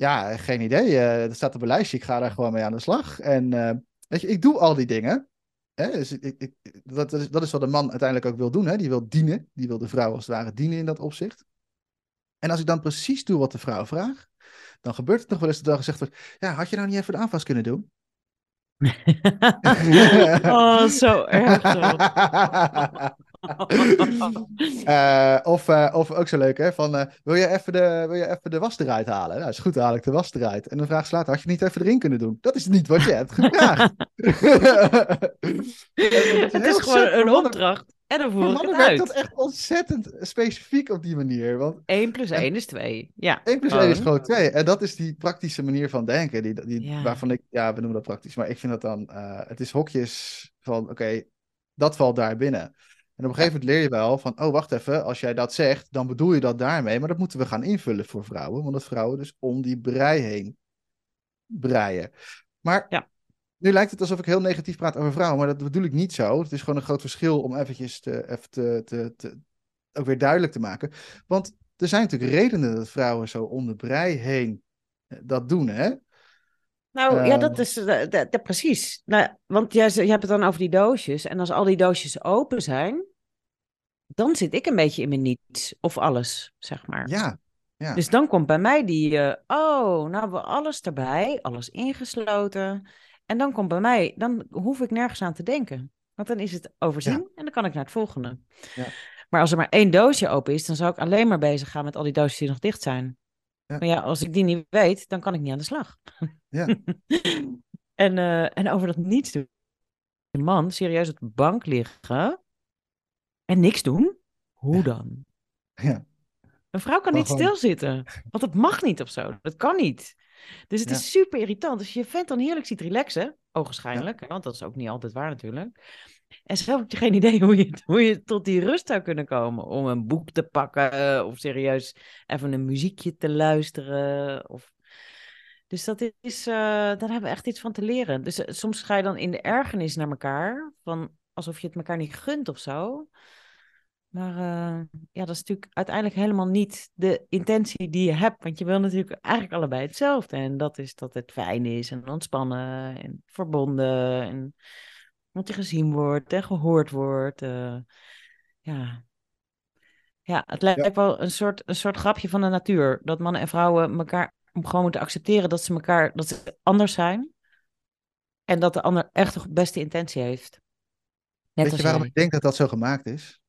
Speaker 1: Ja, geen idee. Uh, dat staat op een lijstje. Ik ga daar gewoon mee aan de slag. En uh, weet je, ik doe al die dingen. Hè? Dus ik, ik, dat, is, dat is wat de man uiteindelijk ook wil doen. Hè? Die wil dienen. Die wil de vrouw als het ware dienen in dat opzicht. En als ik dan precies doe wat de vrouw vraagt, dan gebeurt het nog wel eens dat er gezegd wordt: Ja, had je nou niet even de aanvast kunnen doen?
Speaker 2: oh, zo erg.
Speaker 1: uh, of, uh, of ook zo leuk, hè? Van, uh, wil, je even de, wil je even de was eruit halen? Nou, is goed, haal ik de was eruit. En dan vraag ze later, had je niet even erin kunnen doen? Dat is niet wat je hebt gevraagd.
Speaker 2: het is gewoon een opdracht. En dan voer ik het
Speaker 1: dat echt ontzettend specifiek op die manier. Want,
Speaker 2: 1 plus 1 is 2. Ja.
Speaker 1: 1 plus 1 is gewoon 2. En dat is die praktische manier van denken. Die, die, ja. Waarvan ik, ja, we noemen dat praktisch. Maar ik vind dat dan, het is hokjes van, oké, okay, dat valt daar binnen. En op een gegeven moment leer je wel van, oh wacht even, als jij dat zegt, dan bedoel je dat daarmee. Maar dat moeten we gaan invullen voor vrouwen, want dat vrouwen dus om die brei heen breien. Maar ja. nu lijkt het alsof ik heel negatief praat over vrouwen, maar dat bedoel ik niet zo. Het is gewoon een groot verschil om eventjes te, even te, te, te, ook weer duidelijk te maken. Want er zijn natuurlijk redenen dat vrouwen zo om de brei heen eh, dat doen, hè?
Speaker 2: Nou ja, dat ehm. is dat, precies. Nou, want je, je hebt het dan over die doosjes. En als al die doosjes open zijn, dan zit ik een beetje in mijn niets of alles, zeg maar.
Speaker 1: Ja. ja.
Speaker 2: Dus dan komt bij mij die, uh, oh, nou we alles erbij, alles ingesloten. En dan komt bij mij, dan hoef ik nergens aan te denken. Want dan is het overzien en dan kan ik naar het volgende. Ja. Maar als er maar één doosje open is, dan zou ik alleen maar bezig gaan met al die doosjes die nog dicht zijn. Ja. Maar ja, als ik die niet weet, dan kan ik niet aan de slag. Ja. en, uh, en over dat niets doen. Een man serieus op de bank liggen en niks doen? Hoe dan? Ja. Een vrouw kan niet stilzitten, want dat mag niet of zo. Dat kan niet. Dus het is super irritant. Als je je vent dan heerlijk ziet relaxen, ogenschijnlijk, want dat is ook niet altijd waar natuurlijk. En zelf heb je geen idee hoe je, hoe je tot die rust zou kunnen komen. Om een boek te pakken of serieus even een muziekje te luisteren. Of... Dus dat is, uh, daar hebben we echt iets van te leren. Dus eh, soms ga je dan in de ergernis naar elkaar, van alsof je het elkaar niet gunt of zo. Maar uh, ja, dat is natuurlijk uiteindelijk helemaal niet de intentie die je hebt. Want je wil natuurlijk eigenlijk allebei hetzelfde. En dat is dat het fijn is en ontspannen en verbonden. En dat je gezien wordt en gehoord wordt. Uh, ja. ja, het lijkt ja. wel een soort, een soort grapje van de natuur. Dat mannen en vrouwen elkaar gewoon moeten accepteren dat ze elkaar dat ze anders zijn. En dat de ander echt de beste intentie heeft.
Speaker 1: Net Weet je waarom ik denk dat dat zo gemaakt is?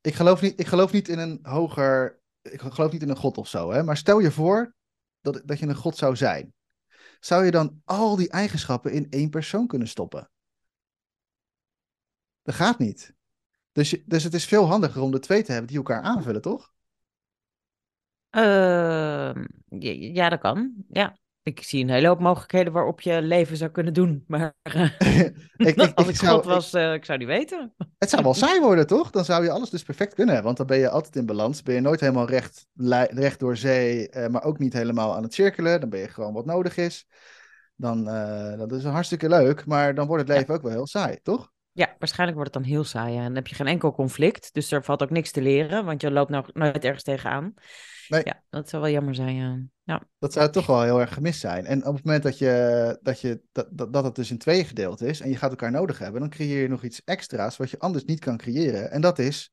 Speaker 1: Ik geloof niet, ik geloof niet in een hoger. Ik geloof niet in een God of zo, hè? Maar stel je voor dat, dat je een God zou zijn. Zou je dan al die eigenschappen in één persoon kunnen stoppen? Dat gaat niet. Dus, dus het is veel handiger om de twee te hebben die elkaar aanvullen, toch?
Speaker 2: Uh, ja, dat kan. Ja. Ik zie een hele hoop mogelijkheden waarop je leven zou kunnen doen. Maar ik, ik, als ik, zou, God was, uh, ik zou die weten.
Speaker 1: Het zou wel saai worden, toch? Dan zou je alles dus perfect kunnen. Want dan ben je altijd in balans. Ben je nooit helemaal recht, recht door zee, uh, maar ook niet helemaal aan het cirkelen. Dan ben je gewoon wat nodig is. Dan dat is hartstikke leuk, maar dan wordt het leven ja. ook wel heel saai, toch?
Speaker 2: Ja, waarschijnlijk wordt het dan heel saai. En dan heb je geen enkel conflict. Dus er valt ook niks te leren, want je loopt nou nooit ergens tegenaan. Nee. Ja, dat zou wel jammer zijn. Ja. ja.
Speaker 1: Dat zou toch wel heel erg gemist zijn. En op het moment dat, je, dat, je, dat, dat, dat het dus in twee gedeeld is en je gaat elkaar nodig hebben, dan creëer je nog iets extra's wat je anders niet kan creëren. En dat is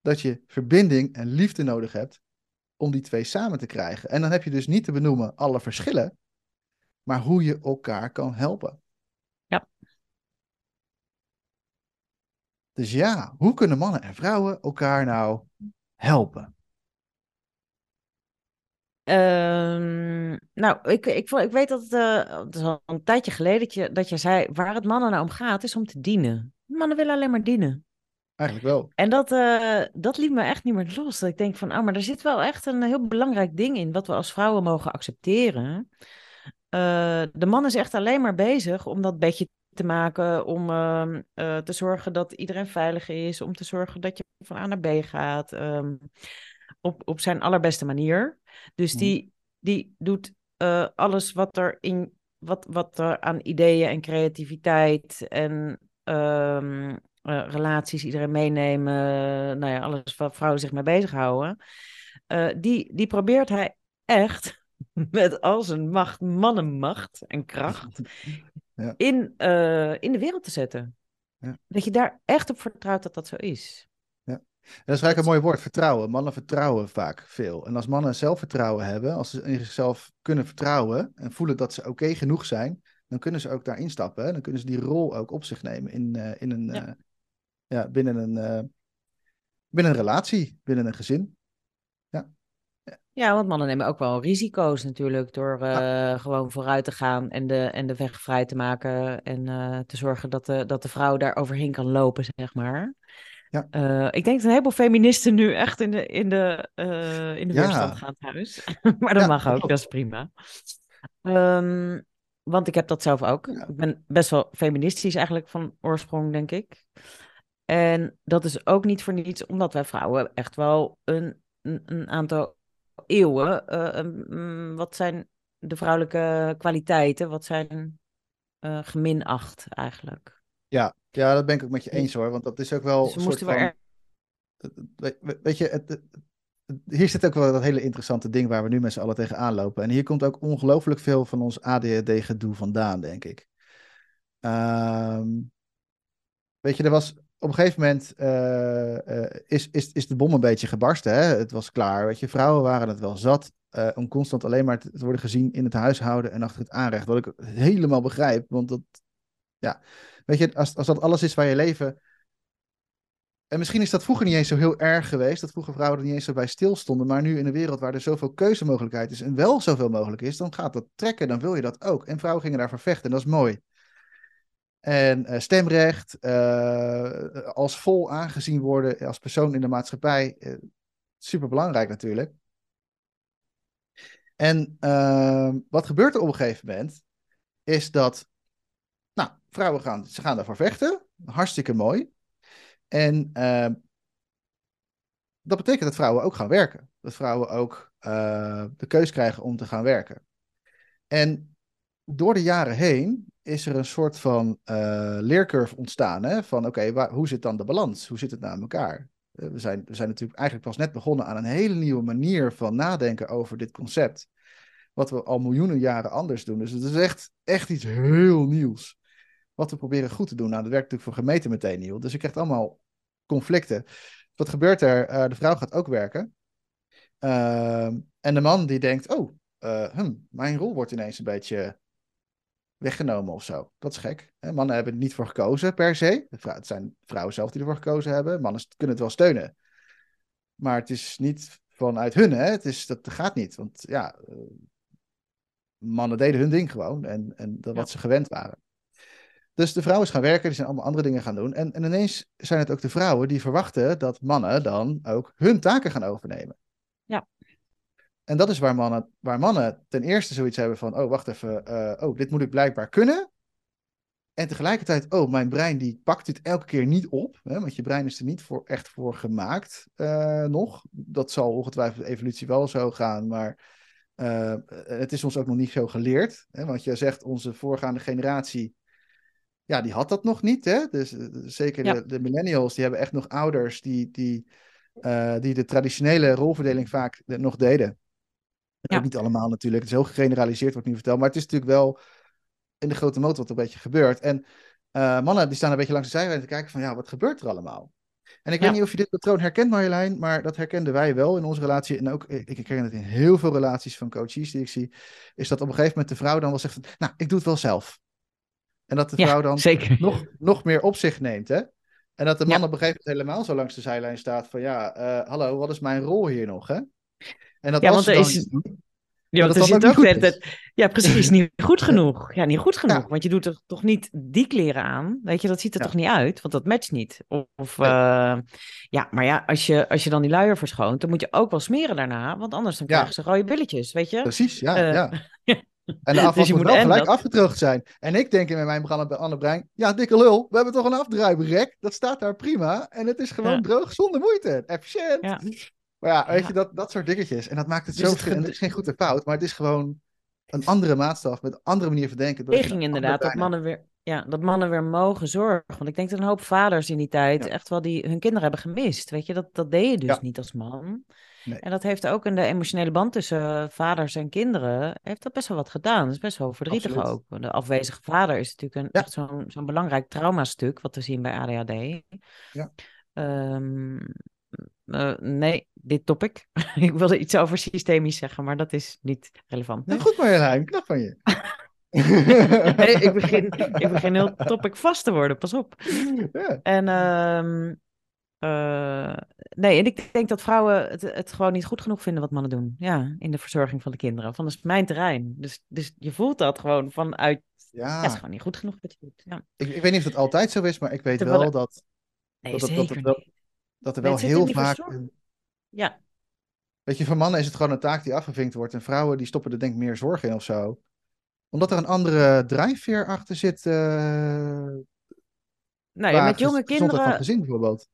Speaker 1: dat je verbinding en liefde nodig hebt om die twee samen te krijgen. En dan heb je dus niet te benoemen alle verschillen, maar hoe je elkaar kan helpen. Dus ja, hoe kunnen mannen en vrouwen elkaar nou helpen?
Speaker 2: Um, nou, ik, ik, ik weet dat het, uh, het is al een tijdje geleden dat je, dat je zei, waar het mannen nou om gaat, is om te dienen. Mannen willen alleen maar dienen.
Speaker 1: Eigenlijk wel.
Speaker 2: En dat, uh, dat liet me echt niet meer los. Dat ik denk van, oh, maar er zit wel echt een heel belangrijk ding in, wat we als vrouwen mogen accepteren. Uh, de man is echt alleen maar bezig om dat bedje te maken, om uh, te zorgen dat iedereen veilig is, om te zorgen dat je van A naar B gaat, um, op, op zijn allerbeste manier. Dus mhm. die, die doet uh, alles wat er, in, wat, wat er aan ideeën en creativiteit en um, uh, relaties iedereen meenemen, nou ja, alles waar vrouwen zich mee bezighouden, die, die probeert hij echt met al zijn macht, mannenmacht en kracht ja. in, in de wereld te zetten. Ja. Dat je daar echt op vertrouwt dat dat zo is
Speaker 1: dat is eigenlijk een mooi woord, vertrouwen. Mannen vertrouwen vaak veel. En als mannen zelfvertrouwen hebben, als ze in zichzelf kunnen vertrouwen en voelen dat ze oké genoeg zijn, dan kunnen ze ook daarin stappen. Hè? Dan kunnen ze die rol ook op zich nemen in, uh, in een, ja. Uh, ja. binnen, een, binnen een relatie, binnen een gezin. Ja.
Speaker 2: Want mannen nemen ook wel risico's natuurlijk door ja. gewoon vooruit te gaan en de, en de weg vrij te maken en te zorgen dat de, dat de vrouw daar overheen kan lopen, zeg maar. Ja. Uh, ik denk dat een heleboel feministen nu echt in de, in de, in de ja. weerstand gaan thuis. maar dat ja, mag ook, dat is prima. Um, want ik heb dat zelf ook. Ik ben best wel feministisch eigenlijk van oorsprong, denk ik. En dat is ook niet voor niets, omdat wij vrouwen echt wel een, een, een aantal eeuwen. Uh, um, wat zijn de vrouwelijke kwaliteiten? Wat zijn geminacht eigenlijk?
Speaker 1: Ja, ja, dat ben ik ook met je eens hoor. Want dat is ook wel. Dus een soort van... Weet je, het, hier zit ook wel dat hele interessante ding waar we nu met z'n allen tegenaan lopen. En hier komt ook ongelooflijk veel van ons ADHD-gedoe vandaan, denk ik. Um, weet je, er was op een gegeven moment uh, uh, is, is, is de bom een beetje gebarsten. Hè? Het was klaar. Weet je, vrouwen waren het wel zat uh, om constant alleen maar te, te, worden gezien in het huishouden en achter het aanrecht. Wat ik helemaal begrijp, want dat, ja, Weet je, als, als dat alles is waar je leven. En misschien is dat vroeger niet eens zo heel erg geweest, dat vroeger vrouwen er niet eens zo bij stilstonden. Maar nu in een wereld waar er zoveel keuzemogelijkheid is en wel zoveel mogelijk is, dan gaat dat trekken, dan wil je dat ook. En vrouwen gingen daarvoor vechten, en dat is mooi. En uh, stemrecht, uh, als vol aangezien worden als persoon in de maatschappij, uh, super belangrijk natuurlijk. En wat gebeurt er op een gegeven moment, is dat vrouwen gaan, ze gaan daarvoor vechten. Hartstikke mooi. En uh, dat betekent dat vrouwen ook gaan werken. Dat vrouwen ook de keus krijgen om te gaan werken. En door de jaren heen is er een soort van uh, leercurve ontstaan. Hè? Van oké, okay, hoe zit dan de balans? Hoe zit het naar elkaar? Uh, we, zijn, we zijn natuurlijk eigenlijk pas net begonnen aan een hele nieuwe manier van nadenken over dit concept. Wat we al miljoenen jaren anders doen. Dus het is echt, echt iets heel nieuws. Wat we proberen goed te doen. Nou, dat werkt natuurlijk voor gemeenten meteen nieuw. Dus je krijgt allemaal conflicten. Wat gebeurt er? Uh, de vrouw gaat ook werken. Ehm, en de man die denkt, oh, hm, mijn rol wordt ineens een beetje weggenomen of zo. Dat is gek. Mannen hebben er niet voor gekozen per se. Het zijn vrouwen zelf die ervoor gekozen hebben. Mannen kunnen het wel steunen. Maar het is niet vanuit hun. Hè? Het is, dat gaat niet. Want ja, eh, mannen deden hun ding gewoon. En, en dat wat ze gewend waren. Dus de vrouwen gaan werken, die zijn allemaal andere dingen gaan doen. En, en ineens zijn het ook de vrouwen die verwachten dat mannen dan ook hun taken gaan overnemen. En dat is waar mannen, waar mannen ten eerste zoiets hebben van, oh wacht even, uh, oh dit moet ik blijkbaar kunnen. En tegelijkertijd, oh mijn brein die pakt dit elke keer niet op, hè, want je brein is er niet voor, echt voor gemaakt uh, nog. Dat zal ongetwijfeld de evolutie wel zo gaan, maar uh, het is ons ook nog niet zo geleerd. Hè, want je zegt, onze voorgaande generatie, ja die had dat nog niet. Hè? Dus zeker ja. de, de millennials, die hebben echt nog ouders die, die, die de traditionele rolverdeling vaak nog deden. Ja. Ook niet allemaal natuurlijk. Het is heel gegeneraliseerd, wordt nu verteld. Maar het is natuurlijk wel in de grote motor wat een beetje gebeurt. En uh, mannen die staan een beetje langs de zijlijn te kijken van ja, wat gebeurt er allemaal? En ik ja. weet niet of je dit patroon herkent, Marjolein, maar dat herkenden wij wel in onze relatie. En ook, ik herken het in heel veel relaties van coaches die ik zie. Is dat op een gegeven moment de vrouw dan wel zegt van, nou, ik doe het wel zelf. En dat de vrouw dan
Speaker 2: zeker.
Speaker 1: Nog, nog meer op zich neemt, hè? En dat de man op een gegeven moment helemaal zo langs de zijlijn staat van, ja, uh, hallo, wat is mijn rol hier nog, hè?
Speaker 2: En dat ja, want er is. Ja, ook het, ja, precies, niet goed genoeg. Ja, niet goed genoeg, ja. want je doet er toch niet die kleren aan. Weet je, dat ziet er ja. toch niet uit, want dat matcht niet. Of, nee. uh, ja, maar ja, als je, als je dan die luier verschoont, dan moet je ook wel smeren daarna, want anders dan krijgen ze rode billetjes, weet je?
Speaker 1: Precies, ja, uh, ja. En de afwas dus moet, moet wel gelijk dat... afgedroogd zijn. En ik denk in mijn programma Anne Brein, ja, dikke lul, we hebben toch een afdruiprek? Dat staat daar prima. En het is gewoon droog zonder moeite. Efficiënt. Maar ja, weet je, dat, dat soort dingetjes. En dat maakt het dus zo verschillend. Het is geen goed en fout, maar het is gewoon een andere maatstaf met een andere manier van denken.
Speaker 2: Ik ging inderdaad dat mannen, weer, ja, dat mannen weer mogen zorgen. Want ik denk dat een hoop vaders in die tijd ja. echt wel die hun kinderen hebben gemist. Weet je, dat, dat deed je dus ja. niet als man. Nee. En dat heeft ook in de emotionele band tussen vaders en kinderen, heeft dat best wel wat gedaan. Dat is best wel verdrietig Absoluut. ook. De afwezige vader is natuurlijk een, ja. echt zo'n zo'n belangrijk traumastuk wat we zien bij ADHD.
Speaker 1: Ja.
Speaker 2: Um, uh, nee, dit topic. ik wilde iets over systemisch zeggen, maar dat is niet relevant.
Speaker 1: Nee? Nou, goed Marjolein, knap van je.
Speaker 2: nee, ik, begin, ik begin heel topic vast te worden, pas op.
Speaker 1: Ja.
Speaker 2: En um, uh, nee, en ik denk dat vrouwen het, het, gewoon niet goed genoeg vinden wat mannen doen. Ja, in de verzorging van de kinderen. Van dat is mijn terrein. Dus, dus je voelt dat gewoon vanuit. Ja. ja, het is gewoon niet goed genoeg wat je doet. Ja.
Speaker 1: Ik, ik weet niet of dat altijd zo is, maar ik weet Terwijl... wel dat.
Speaker 2: Nee,
Speaker 1: dat, dat, dat, dat, er wel heel vaak. Een...
Speaker 2: Ja.
Speaker 1: Weet je, voor mannen is het gewoon een taak die afgevinkt wordt. En vrouwen die stoppen er denk ik meer zorg in of zo. Omdat er een andere drijfveer achter zit. Uh...
Speaker 2: Nou ja, met jonge kinderen.
Speaker 1: Van gezin bijvoorbeeld.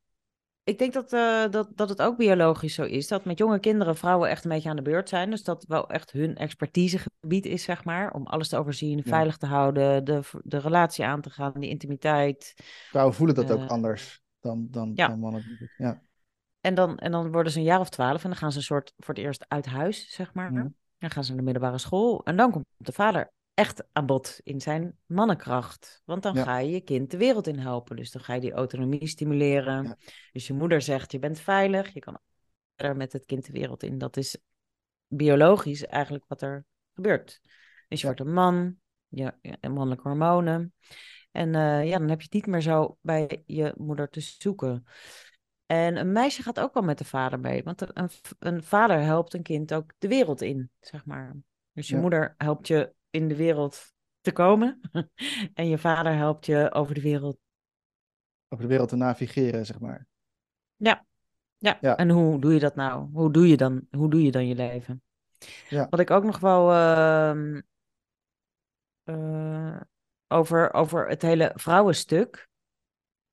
Speaker 2: Ik denk dat, uh, dat, dat het ook biologisch zo is. Dat met jonge kinderen vrouwen echt een beetje aan de beurt zijn. Dus dat wel echt hun expertisegebied is, zeg maar. Om alles te overzien, ja. veilig te houden, de, de relatie aan te gaan, die intimiteit.
Speaker 1: Vrouwen voelen dat uh, ook anders dan, dan,
Speaker 2: ja.
Speaker 1: dan mannen. Ja.
Speaker 2: En dan, en dan worden ze een jaar of twaalf en dan gaan ze een soort voor het eerst uit huis, zeg maar.
Speaker 1: Ja.
Speaker 2: Dan gaan ze naar de middelbare school. En dan komt de vader echt aan bod in zijn mannenkracht. Want dan
Speaker 1: Ja.
Speaker 2: ga je je kind de wereld in helpen. Dus dan ga je die autonomie stimuleren.
Speaker 1: Ja.
Speaker 2: Dus je moeder zegt, je bent veilig, je kan verder met het kind de wereld in. Dat is biologisch eigenlijk wat er gebeurt. Dus je wordt een man, je, mannelijke hormonen. En eh, ja, dan heb je het niet meer zo bij je moeder te zoeken. En een meisje gaat ook wel met de vader mee. Want een, een vader helpt een kind ook de wereld in, zeg maar. Dus je
Speaker 1: Ja.
Speaker 2: moeder helpt je in de wereld te komen. en je vader helpt je over de wereld.
Speaker 1: Over de wereld te navigeren, zeg maar.
Speaker 2: Ja. Ja.
Speaker 1: Ja.
Speaker 2: En hoe doe je dat nou? Hoe doe je dan, hoe doe je dan je leven?
Speaker 1: Ja.
Speaker 2: Wat ik ook nog wel. ehm, eh, over, over het hele vrouwenstuk.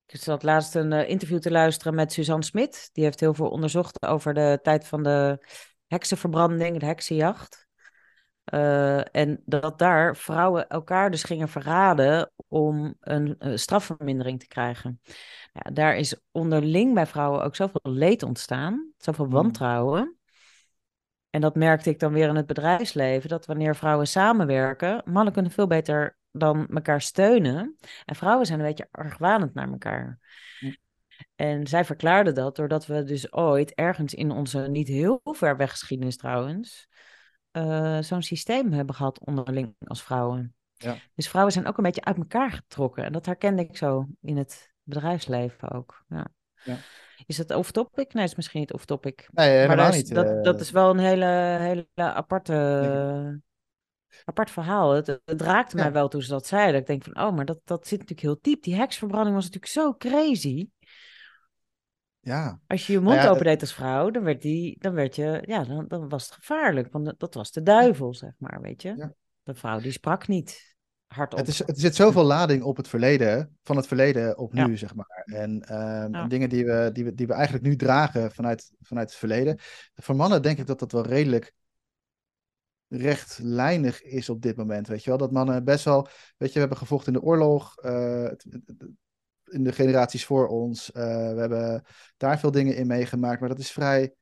Speaker 2: Ik zat laatst een uh, interview te luisteren met Suzanne Smit. Die heeft heel veel onderzocht over de tijd van de heksenverbranding, de heksenjacht. Uh, en dat daar vrouwen elkaar dus gingen verraden om een uh, strafvermindering te krijgen. Ja, daar is onderling bij vrouwen ook zoveel leed ontstaan, zoveel
Speaker 1: Hmm.
Speaker 2: wantrouwen. En dat merkte ik dan weer in het bedrijfsleven, dat wanneer vrouwen samenwerken, mannen kunnen veel beter dan elkaar steunen. En vrouwen zijn een beetje argwanend naar elkaar. En zij verklaarde dat doordat we dus ooit ergens in onze niet heel ver weg geschiedenis trouwens, uh, zo'n systeem hebben gehad onderling als vrouwen.
Speaker 1: Ja.
Speaker 2: Dus vrouwen zijn ook een beetje uit elkaar getrokken. En dat herkende ik zo in het bedrijfsleven ook. Ja.
Speaker 1: Ja.
Speaker 2: Is dat off-topic? Nee, is misschien niet off-topic.
Speaker 1: Nee, helemaal
Speaker 2: maar is-
Speaker 1: niet.
Speaker 2: dat,
Speaker 1: eh.
Speaker 2: dat is wel een hele, hele aparte, apart verhaal. Het, het raakte
Speaker 1: Ja.
Speaker 2: mij wel toen ze dat zeiden. Ik denk van, oh, maar dat, dat zit natuurlijk heel diep. Die heksverbranding was natuurlijk zo crazy.
Speaker 1: Ja,
Speaker 2: Als je je mond
Speaker 1: Nou ja,
Speaker 2: opendeed als vrouw, dan werd, die, dan werd je, ja, dan, dan was het gevaarlijk. Want dat was de duivel, zeg maar, weet je.
Speaker 1: Ja.
Speaker 2: De vrouw die sprak niet hardop.
Speaker 1: het, is, het zit zoveel lading op het verleden, van het verleden op
Speaker 2: Ja.
Speaker 1: nu, zeg maar. En ehm,
Speaker 2: Ja.
Speaker 1: dingen die we, die, we, die we eigenlijk nu dragen vanuit, vanuit het verleden. Voor mannen denk ik dat dat wel redelijk rechtlijnig is op dit moment, weet je wel. Dat mannen best wel, weet je, we hebben gevochten in de oorlog, eh, in de generaties voor ons. eh, we hebben daar veel dingen in meegemaakt, maar dat is vrij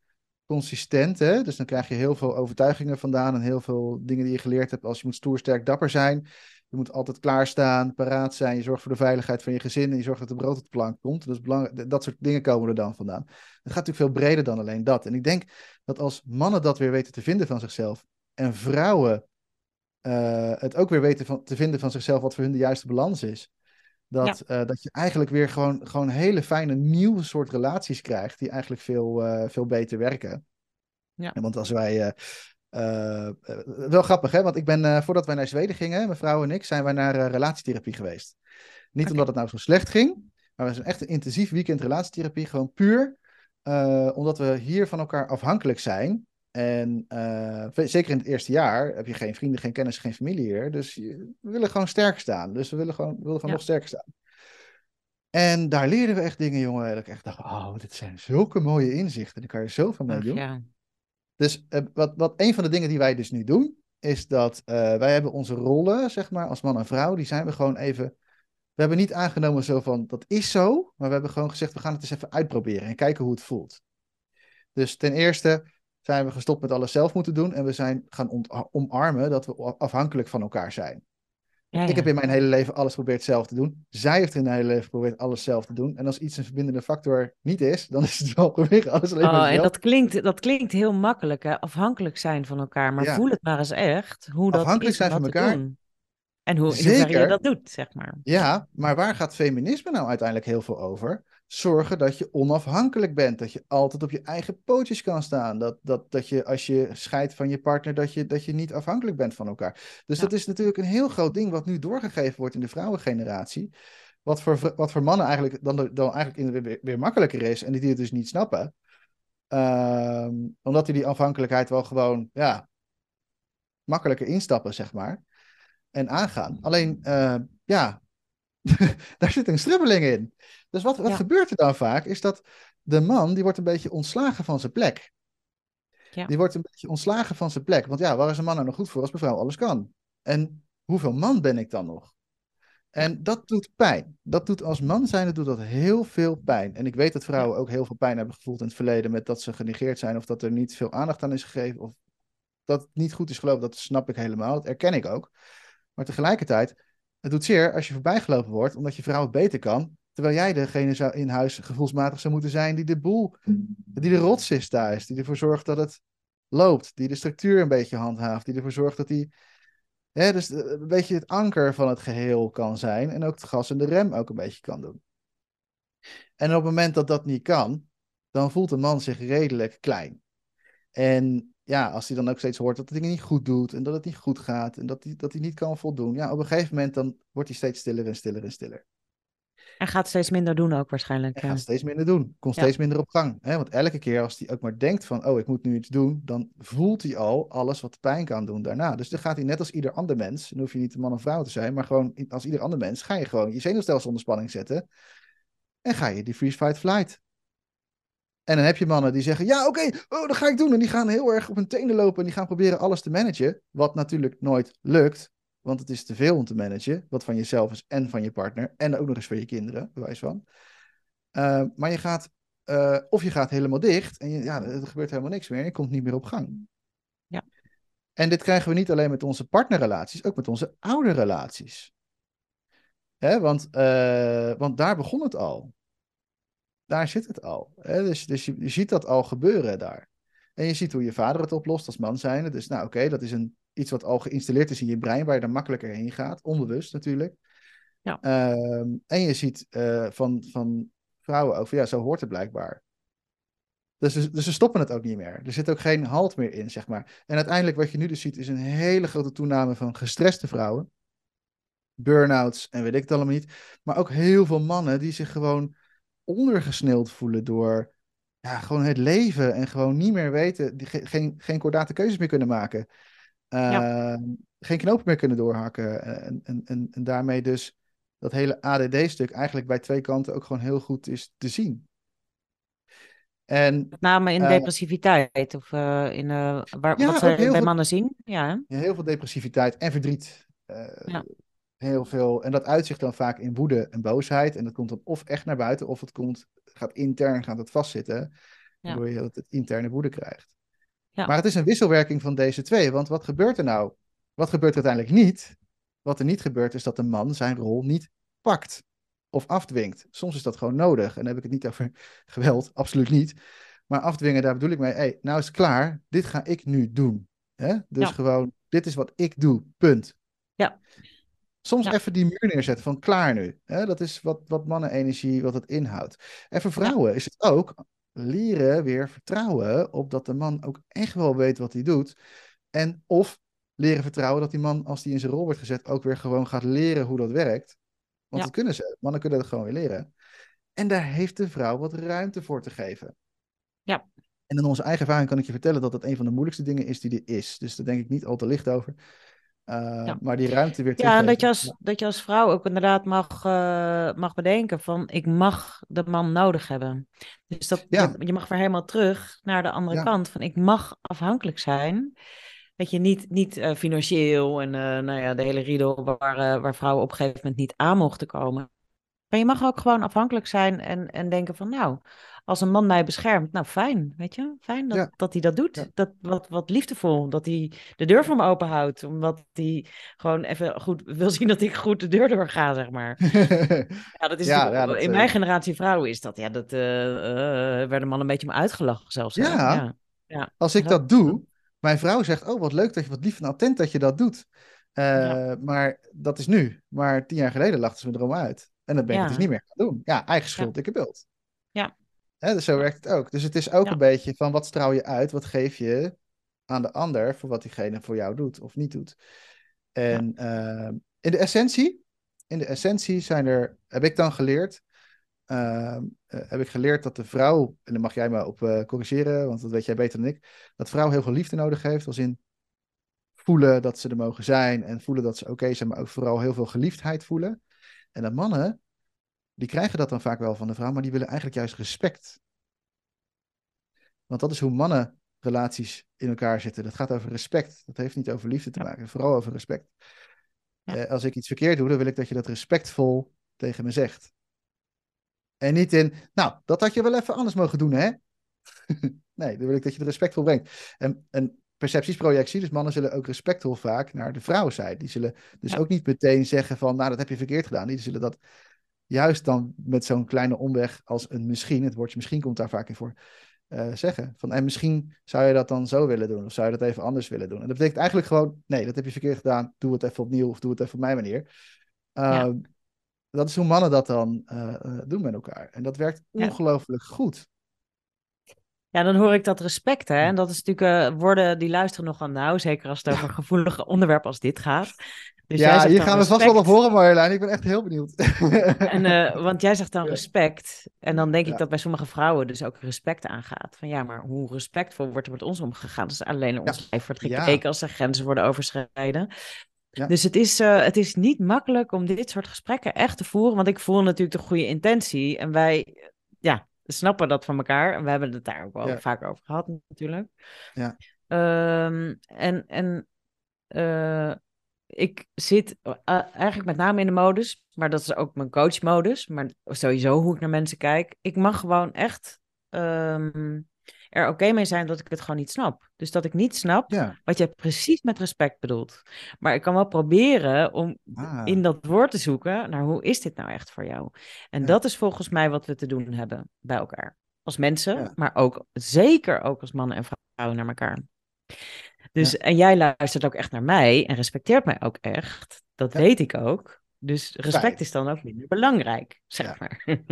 Speaker 1: consistent, hè. Dus dan krijg je heel veel overtuigingen vandaan en heel veel dingen die je geleerd hebt als je moet stoer, sterk, dapper zijn. Je moet altijd klaarstaan, paraat zijn. Je zorgt voor de veiligheid van je gezin en je zorgt dat er brood op de plank komt. Dat, is dat soort dingen komen er dan vandaan. Het gaat natuurlijk veel breder dan alleen dat. En ik denk dat als mannen dat weer weten te vinden van zichzelf en vrouwen eh, het ook weer weten van, te vinden van zichzelf wat voor hun de juiste balans is. Dat, eh, dat je eigenlijk weer gewoon, gewoon hele fijne nieuwe soort relaties krijgt die eigenlijk veel, eh, veel beter werken.
Speaker 2: Ja.
Speaker 1: En Want als wij. wel grappig, hè? Want ik ben, voordat wij naar Zweden gingen, mijn vrouw en ik, zijn wij naar relatietherapie geweest. Niet omdat het nou zo slecht ging, maar we zijn echt een intensief weekend relatietherapie. Gewoon puur omdat we hier van elkaar afhankelijk zijn. En eh, zeker in het eerste jaar heb je geen vrienden, geen kennis, geen familie hier. Dus je- we willen gewoon sterk staan. Dus we willen gewoon, we willen gewoon
Speaker 2: Ja.
Speaker 1: nog sterker staan. En daar leerden we echt dingen, jongen. Dat ik echt dacht, oh, dit zijn zulke mooie inzichten. Daar kan je zoveel mee doen.
Speaker 2: ja.
Speaker 1: Dus eh, wat, wat een van de dingen die wij dus nu doen, is dat eh, wij hebben onze rollen, zeg maar, als man en vrouw, die zijn we gewoon even. We hebben niet aangenomen zo van dat is zo, maar we hebben gewoon gezegd we gaan het eens even uitproberen en kijken hoe het voelt. Dus ten eerste zijn we gestopt met alles zelf moeten doen en we zijn gaan omarmen dat we afhankelijk van elkaar zijn.
Speaker 2: Ja,
Speaker 1: Ik heb in mijn hele leven alles geprobeerd zelf te doen. Zij heeft in haar hele leven geprobeerd alles zelf te doen. En als iets een verbindende factor niet is, dan is het wel proberen alles alleen maar
Speaker 2: Oh, en
Speaker 1: zelf.
Speaker 2: dat klinkt, dat klinkt heel makkelijk, hè? afhankelijk zijn van elkaar. Maar
Speaker 1: Ja.
Speaker 2: voel het maar eens echt, hoe dat
Speaker 1: Afhankelijk zijn van elkaar.
Speaker 2: doen. En hoe, hoeverre je
Speaker 1: Zeker.
Speaker 2: dat doet, zeg maar.
Speaker 1: Ja, maar waar gaat feminisme nou uiteindelijk heel veel over? Zorgen dat je onafhankelijk bent. Dat je altijd op je eigen pootjes kan staan. Dat, dat, dat je als je scheidt van je partner, dat je, dat je niet afhankelijk bent van elkaar. Dus
Speaker 2: Ja.
Speaker 1: dat is natuurlijk een heel groot ding wat nu doorgegeven wordt in de vrouwengeneratie. Wat voor, wat voor mannen eigenlijk dan, dan eigenlijk in- weer, weer makkelijker is. En die het dus niet snappen. Ehm, omdat die die afhankelijkheid wel gewoon, ja, makkelijker instappen, zeg maar. En aangaan. Alleen, eh, ja, daar zit een stribbeling in. Dus wat, wat
Speaker 2: Ja.
Speaker 1: gebeurt er dan vaak, is dat de man, die wordt een beetje ontslagen van zijn plek.
Speaker 2: Ja.
Speaker 1: Die wordt een beetje ontslagen van zijn plek. Want ja, waar is een man nou nog goed voor als mevrouw alles kan? En hoeveel man ben ik dan nog? En dat doet pijn. Dat doet als man zijn, doet dat heel veel pijn. En ik weet dat vrouwen ook heel veel pijn hebben gevoeld in het verleden met dat ze genegeerd zijn of dat er niet veel aandacht aan is gegeven of dat het niet goed is gelopen. Dat snap ik helemaal. Dat erken ik ook. Maar tegelijkertijd, het doet zeer als je voorbijgelopen wordt omdat je vrouw het beter kan. Terwijl jij degene zou in huis gevoelsmatig zou moeten zijn die de boel, die de rots is thuis. Die ervoor zorgt dat het loopt. Die de structuur een beetje handhaaft. Die ervoor zorgt dat die Hè, dus eh, een beetje het anker van het geheel kan zijn. En ook het gas en de rem ook een beetje kan doen. En op het moment dat dat niet kan, dan voelt een man zich redelijk klein. En ja, als hij dan ook steeds hoort dat hij dingen niet goed doet en dat het niet goed gaat en dat hij, dat hij niet kan voldoen, ja, op een gegeven moment dan wordt hij steeds stiller en stiller en stiller.
Speaker 2: En gaat steeds minder doen ook waarschijnlijk.
Speaker 1: En gaat steeds minder doen. Komt steeds minder op gang. Hè? Want elke keer als hij ook maar denkt van, oh, ik moet nu iets doen, dan voelt hij al alles wat pijn kan doen daarna. Dus dan gaat hij net als ieder ander mens, dan hoef je niet een man of vrouw te zijn, maar gewoon als ieder ander mens, ga je gewoon je zenuwstelsel onder spanning zetten. En ga je die freeze, fight, flight. En dan heb je mannen die zeggen, ja, oké, oh, dat ga ik doen. En die gaan heel erg op hun tenen lopen en die gaan proberen alles te managen. Wat natuurlijk nooit lukt, want het is te veel om te managen. Wat van jezelf is en van je partner. En ook nog eens van je kinderen, bewijs van. Uh, maar je gaat, uh, of je gaat helemaal dicht en je, ja, er gebeurt helemaal niks meer. En je komt niet meer op gang.
Speaker 2: Ja.
Speaker 1: En dit krijgen we niet alleen met onze partnerrelaties, ook met onze ouderrelaties. Hè, want, uh, want daar begon het al. Daar zit het al. Hè? Dus, dus je, je ziet dat al gebeuren daar. En je ziet hoe je vader het oplost als man zijnde. Dus nou oké, okay, dat is een, iets wat al geïnstalleerd is in je brein, waar je er makkelijker heen gaat. Onbewust natuurlijk.
Speaker 2: Ja.
Speaker 1: Uh, en je ziet uh, van, van vrouwen ook van ja, zo hoort het blijkbaar. Dus, dus ze stoppen het ook niet meer. Er zit ook geen halt meer in, zeg maar. En uiteindelijk wat je nu dus ziet, is een hele grote toename van gestreste vrouwen. Burn-outs en weet ik het allemaal niet. Maar ook heel veel mannen die zich gewoon ondergesneeld voelen door ja, gewoon het leven en gewoon niet meer weten, die, geen, geen kordate keuzes meer kunnen maken. Uh, ja. Geen knopen meer kunnen doorhakken. En, en, en, en daarmee dus dat hele ADD-stuk eigenlijk bij twee kanten ook gewoon heel goed is te zien. En,
Speaker 2: Met name in uh, depressiviteit, of uh, in, waar, ja, wat ze bij veel, mannen zien. Ja.
Speaker 1: ja, heel veel depressiviteit en verdriet. ja. Heel veel, en dat uitzicht dan vaak in woede en boosheid. En dat komt dan of echt naar buiten, of het komt, gaat intern gaat het vastzitten. Waardoor je dat het interne woede krijgt.
Speaker 2: Ja.
Speaker 1: Maar het is een wisselwerking van deze twee. Want wat gebeurt er nou? Wat gebeurt er uiteindelijk niet? Wat er niet gebeurt, is dat de man zijn rol niet pakt of afdwingt. Soms is dat gewoon nodig. En dan heb ik het niet over geweld, absoluut niet. Maar afdwingen, daar bedoel ik mee. Hey, nou is het klaar. Dit ga ik nu doen. Hè? Dus
Speaker 2: Ja.
Speaker 1: gewoon, dit is wat ik doe. Punt.
Speaker 2: Ja.
Speaker 1: Soms
Speaker 2: Ja.
Speaker 1: even die muur neerzetten van klaar nu. Hè? Dat is wat, wat mannenenergie, wat het inhoudt. En voor vrouwen is het ook leren weer vertrouwen op dat de man ook echt wel weet wat hij doet. En of leren vertrouwen dat die man, als die in zijn rol wordt gezet, ook weer gewoon gaat leren hoe dat werkt. Want
Speaker 2: Ja.
Speaker 1: dat kunnen ze. Mannen kunnen dat gewoon weer leren. En daar heeft de vrouw wat ruimte voor te geven.
Speaker 2: Ja.
Speaker 1: En in onze eigen ervaring kan ik je vertellen dat dat een van de moeilijkste dingen is die er is. Dus daar denk ik niet al te licht over. Uh,
Speaker 2: Ja.
Speaker 1: Maar die ruimte weer
Speaker 2: Ja, en dat je, als, dat je als vrouw ook inderdaad mag, eh, mag bedenken van ik mag de man nodig hebben. Dus dat,
Speaker 1: Ja.
Speaker 2: je, je mag weer helemaal terug naar de andere
Speaker 1: Ja.
Speaker 2: kant van ik mag afhankelijk zijn. Dat je niet, niet eh, financieel en eh, nou ja, de hele riedel waar, eh, waar vrouwen op een gegeven moment niet aan mochten komen. Maar je mag ook gewoon afhankelijk zijn en, en denken van nou, als een man mij beschermt, nou fijn, weet je. Fijn dat,
Speaker 1: Ja.
Speaker 2: dat hij dat doet.
Speaker 1: Ja.
Speaker 2: Dat, wat, wat liefdevol, dat hij de deur voor me open houdt. Omdat hij gewoon even goed wil zien dat ik goed de deur door ga, zeg maar. Ja, dat is
Speaker 1: Ja, dat,
Speaker 2: in
Speaker 1: eh,
Speaker 2: mijn generatie vrouwen is dat, ja, dat eh, eh, werden mannen een beetje om uitgelachen zelfs.
Speaker 1: Ja.
Speaker 2: ja.
Speaker 1: Als ik dat doe, mijn vrouw zegt, oh wat leuk dat je, wat lief en attent dat je dat doet. Maar dat is nu. Maar tien jaar geleden lachten ze me erom uit. En dat ben ik dus niet meer gaan doen. Ja, eigen schuld, dikke bult.
Speaker 2: Ja.
Speaker 1: Hè, dus zo werkt het ook. Dus het is ook
Speaker 2: Ja.
Speaker 1: een beetje van wat straal je uit, wat geef je aan de ander voor wat diegene voor jou doet of niet doet. En eh, in de essentie, in de essentie zijn er, heb ik dan geleerd, ehm, eh, heb ik geleerd dat de vrouw, en dan mag jij me op eh, corrigeren, want dat weet jij beter dan ik, dat vrouw heel veel liefde nodig heeft, als in voelen dat ze er mogen zijn en voelen dat ze oké zijn, maar ook vooral heel veel geliefdheid voelen. En de mannen, die krijgen dat dan vaak wel van de vrouw, maar die willen eigenlijk juist respect. Want dat is hoe mannen relaties in elkaar zitten. Dat gaat over respect. Dat heeft niet over liefde te
Speaker 2: Ja.
Speaker 1: maken, vooral over respect.
Speaker 2: Ja.
Speaker 1: Eh, als ik iets verkeerd doe, dan wil ik dat je dat respectvol tegen me zegt. En niet in, nou, dat had je wel even anders mogen doen, hè? nee, dan wil ik dat je het respectvol brengt. En, en perceptiesprojectie, dus mannen zullen ook respectvol vaak naar de vrouw zijn. Die zullen dus
Speaker 2: Ja.
Speaker 1: ook niet meteen zeggen van, nou, dat heb je verkeerd gedaan. Die zullen dat juist dan met zo'n kleine omweg als een misschien, het woordje misschien komt daar vaak in voor, eh, zeggen. Van, en misschien zou je dat dan zo willen doen, of zou je dat even anders willen doen. En dat betekent eigenlijk gewoon, nee, dat heb je verkeerd gedaan, doe het even opnieuw, of doe het even op mijn manier.
Speaker 2: Ja.
Speaker 1: Ehm, Dat is hoe mannen dat dan eh, eh, doen met elkaar. En dat werkt
Speaker 2: Ja.
Speaker 1: ongelooflijk goed.
Speaker 2: Ja, dan hoor ik dat respect, hè. En dat is natuurlijk woorden die luisteren nogal nauw, zeker als het over gevoelige onderwerpen als dit gaat. Dus
Speaker 1: ja, hier gaan we vast wel op
Speaker 2: respect.
Speaker 1: horen, Marjolein. Ik ben echt heel benieuwd.
Speaker 2: En, eh, want jij zegt dan respect. En dan denk ik dat bij sommige vrouwen dus ook respect aangaat. Van ja, maar hoe respectvol wordt er met ons omgegaan? Dus alleen ons lijf wordt
Speaker 1: Ja.
Speaker 2: gekeken als er grenzen worden overschreden. Dus het is, eh, het is niet makkelijk om dit soort gesprekken echt te voeren. Want ik voel natuurlijk de goede intentie. En wij ja, snappen dat van elkaar. En we hebben het daar ook wel vaak over gehad natuurlijk.
Speaker 1: Ja.
Speaker 2: Ehm, en en eh, ik zit eh, eigenlijk met name in de modus, maar dat is ook mijn coachmodus, maar sowieso hoe ik naar mensen kijk. Ik mag gewoon echt ehm, er oké mee zijn dat ik het gewoon niet snap. Dus dat ik niet snap
Speaker 1: Ja.
Speaker 2: wat jij precies met respect bedoelt. Maar ik kan wel proberen om
Speaker 1: Ah.
Speaker 2: in dat woord te zoeken naar hoe is dit nou echt voor jou? En
Speaker 1: Ja.
Speaker 2: dat is volgens mij wat we te doen hebben bij elkaar. Als mensen,
Speaker 1: Ja.
Speaker 2: maar ook zeker ook als mannen en vrouwen naar elkaar. Dus, en jij luistert ook echt naar mij en respecteert mij ook echt. Dat
Speaker 1: Ja.
Speaker 2: weet ik ook. Dus respect is dan ook minder belangrijk, zeg maar.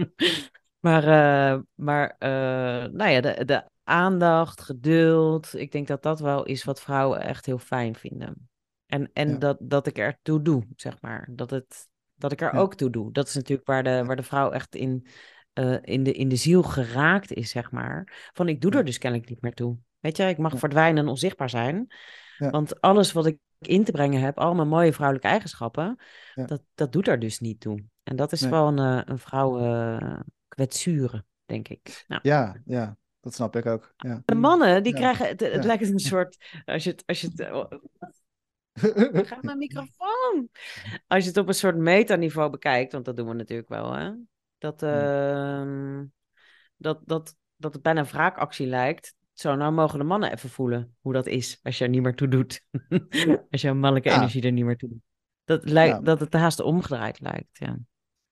Speaker 2: maar eh, maar eh, nou ja, de, de aandacht, geduld. Ik denk dat dat wel is wat vrouwen echt heel fijn vinden. En, en
Speaker 1: Ja.
Speaker 2: dat, dat ik er toe doe, zeg maar. Dat, het, dat ik er
Speaker 1: Ja.
Speaker 2: ook toe doe. Dat is natuurlijk waar de, waar de vrouw echt in, eh, in, de, in de ziel geraakt is, zeg maar. Van ik doe er dus kennelijk niet meer toe. Weet je, ik mag
Speaker 1: Ja.
Speaker 2: verdwijnen en onzichtbaar zijn.
Speaker 1: Ja.
Speaker 2: Want alles wat ik in te brengen heb, al mijn mooie vrouwelijke eigenschappen,
Speaker 1: Ja.
Speaker 2: dat, dat doet er dus niet toe. En dat is
Speaker 1: Nee.
Speaker 2: wel een, eh, een vrouw eh, kwetsuren, denk ik. Nou,
Speaker 1: Ja, ja, dat snap ik ook. Ja.
Speaker 2: de mannen, die krijgen, het, het lijkt een soort, als je het, als je het, oh, gaat mijn microfoon. Als je het op een soort metaniveau bekijkt, want dat doen we natuurlijk wel, hè. Dat, ehm, dat, dat, dat het bijna een wraakactie lijkt. Zo, nou mogen de mannen even voelen hoe dat is als je er niet meer toe doet. als je mannelijke
Speaker 1: Ja.
Speaker 2: energie er niet meer toe doet. Dat, lijkt,
Speaker 1: Ja.
Speaker 2: dat het haast omgedraaid lijkt, ja.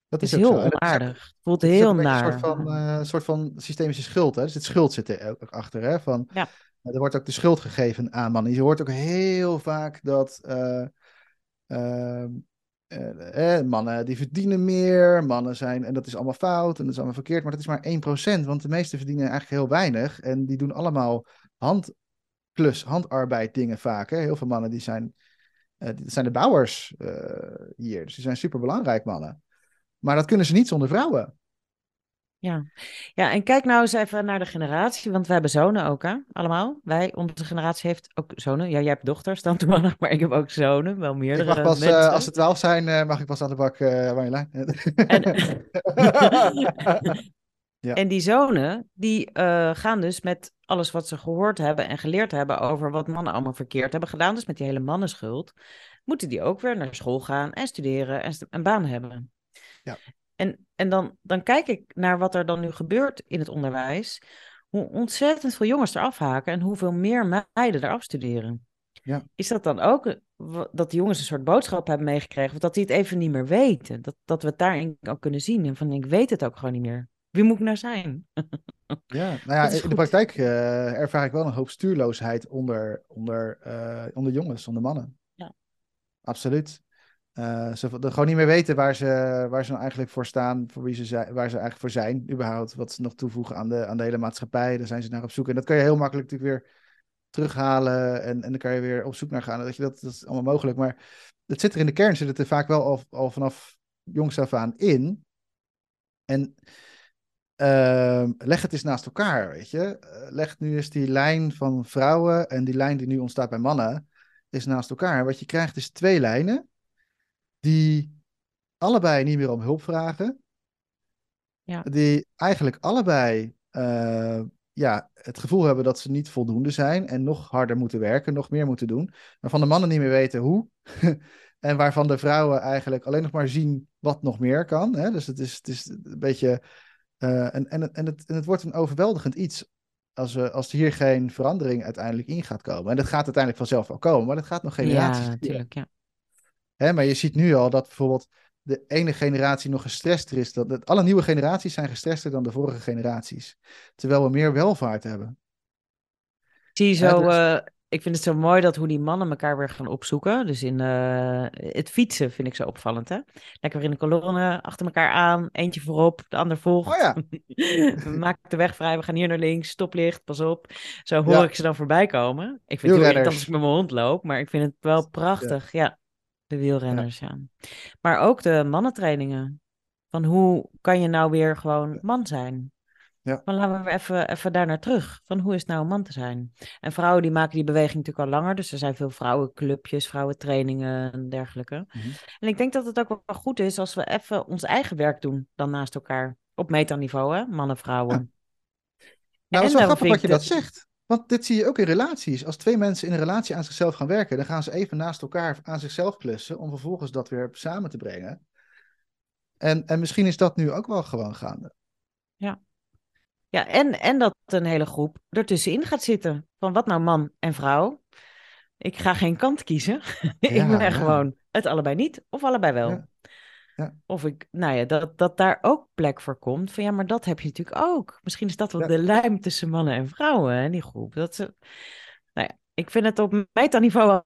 Speaker 1: Dat
Speaker 2: is heel
Speaker 1: is ook-
Speaker 2: onaardig. Het voelt heel naar.
Speaker 1: Een soort van, eh, een soort van systemische schuld. Hè? Er zit schuld zit er ook achter. Hè? Van,
Speaker 2: Ja.
Speaker 1: Er wordt ook de schuld gegeven aan mannen. Je hoort ook heel vaak dat eh, ehm, eh, eh, mannen die verdienen meer. Mannen zijn, en dat is allemaal fout en dat is allemaal verkeerd. Maar dat is maar 1%. Want de meesten verdienen eigenlijk heel weinig. En die doen allemaal handklus, handarbeid dingen vaak. Hè? Heel veel mannen die zijn, dat zijn de bouwers eh, hier. Dus die zijn super belangrijk mannen. Maar dat kunnen ze niet zonder vrouwen.
Speaker 2: Ja. ja, en kijk nou eens even naar de generatie, want we hebben zonen ook, hè? Allemaal. Wij, onze generatie heeft ook zonen. Ja, jij hebt dochters dan toevallig, maar ik heb ook zonen, wel
Speaker 1: Ik
Speaker 2: meerdere
Speaker 1: mag pas, eh, als ze twaalf zijn, eh, mag ik pas aan de bak, uh, Marjolein. Ja.
Speaker 2: En die zonen, die gaan dus met alles wat ze gehoord hebben en geleerd hebben over wat mannen allemaal verkeerd hebben gedaan, dus met die hele mannenschuld, moeten die ook weer naar school gaan en studeren en een baan hebben.
Speaker 1: Ja.
Speaker 2: En, en dan, dan kijk ik naar wat er dan nu gebeurt in het onderwijs, hoe ontzettend veel jongens eraf haken en hoeveel meer meiden eraf studeren.
Speaker 1: Ja.
Speaker 2: Is dat dan ook eh, dat die jongens een soort boodschap hebben meegekregen, of dat die het even niet meer weten? Dat, dat we het daarin ook kunnen zien en van ik weet het ook gewoon niet meer. Wie moet ik nou zijn?
Speaker 1: Ja, nou ja, in de praktijk eh, ervaar ik wel een hoop stuurloosheid onder, onder, eh, onder jongens, onder mannen.
Speaker 2: Ja.
Speaker 1: Absoluut. Eh, ze gewoon niet meer weten waar ze, waar ze nou eigenlijk voor staan, voor wie ze zijn, waar ze eigenlijk voor zijn, überhaupt. Wat ze nog toevoegen aan de, aan de hele maatschappij. Daar zijn ze naar op zoek. En dat kan je heel makkelijk natuurlijk weer terughalen. En, en dan kan je weer op zoek naar gaan. Dat, je, dat, dat is allemaal mogelijk. Maar het zit er in de kern, zit het er vaak wel al, al vanaf jongs af aan in. En Ehm, leg het eens naast elkaar, weet je. Eh, leg nu eens die lijn van vrouwen en die lijn die nu ontstaat bij mannen, is naast elkaar. Wat je krijgt is twee lijnen die allebei niet meer om hulp vragen.
Speaker 2: Ja.
Speaker 1: Die eigenlijk allebei eh, ja, het gevoel hebben dat ze niet voldoende zijn en nog harder moeten werken, nog meer moeten doen. Waarvan de mannen niet meer weten hoe. en waarvan de vrouwen eigenlijk alleen nog maar zien wat nog meer kan. Hè? Dus het is, het is een beetje. eh, en, en, het, en, het, en het wordt een overweldigend iets als, we, als hier geen verandering uiteindelijk in gaat komen. En dat gaat uiteindelijk vanzelf wel komen, maar dat gaat nog generaties
Speaker 2: Ja, natuurlijk. Ja.
Speaker 1: Hè, maar je ziet nu al dat bijvoorbeeld de ene generatie nog gestrester is. Dat, dat alle nieuwe generaties zijn gestrester dan de vorige generaties. Terwijl we meer welvaart hebben.
Speaker 2: Ik zie
Speaker 1: Ja,
Speaker 2: zo,
Speaker 1: dus-
Speaker 2: eh, ik vind het zo mooi dat hoe die mannen elkaar weer gaan opzoeken. Dus in eh, het fietsen vind ik zo opvallend, hè? Lekker weer in de kolonne, achter elkaar aan, eentje voorop, de ander volgt.
Speaker 1: Oh ja.
Speaker 2: Maken de weg vrij, we gaan hier naar links, stoplicht, pas op. Zo hoor
Speaker 1: Ja.
Speaker 2: ik ze dan voorbij komen. Ik vind het heel irritant
Speaker 1: Wielrenners.
Speaker 2: als ik met mijn hond loop, maar ik vind het wel prachtig, ja. De wielrenners, ja. Maar ook de mannentrainingen. Van hoe kan je nou weer gewoon man zijn?
Speaker 1: Ja.
Speaker 2: Maar laten we even, even daar naar terug. Van hoe is het nou om man te zijn? En vrouwen die maken die beweging natuurlijk al langer. Dus er zijn veel vrouwenclubjes, vrouwentrainingen en dergelijke.
Speaker 1: Mhm.
Speaker 2: En ik denk dat het ook wel goed is als we even ons eigen werk doen dan naast elkaar. Op metaniveau, hè? Mannen, vrouwen.
Speaker 1: Nou, het is wel grappig dat je dat zegt. Want dit zie je ook in relaties. Als twee mensen in een relatie aan zichzelf gaan werken, dan gaan ze even naast elkaar aan zichzelf klussen om vervolgens dat weer samen te brengen. En, en misschien is dat nu ook wel gewoon gaande.
Speaker 2: Ja, en, en dat een hele groep ertussenin gaat zitten. Van wat nou man en vrouw? Ik ga geen kant kiezen. ik
Speaker 1: Ja,
Speaker 2: ben
Speaker 1: ja.
Speaker 2: gewoon het allebei niet of allebei wel.
Speaker 1: Ja. Ja.
Speaker 2: Of ik, nou ja, dat, dat daar ook plek voor komt. Van ja, maar dat heb je natuurlijk ook. Misschien is dat wel
Speaker 1: Ja.
Speaker 2: de lijm tussen mannen en vrouwen, hè, die groep. Dat ze, nou ja, ik vind het op metaniveau wel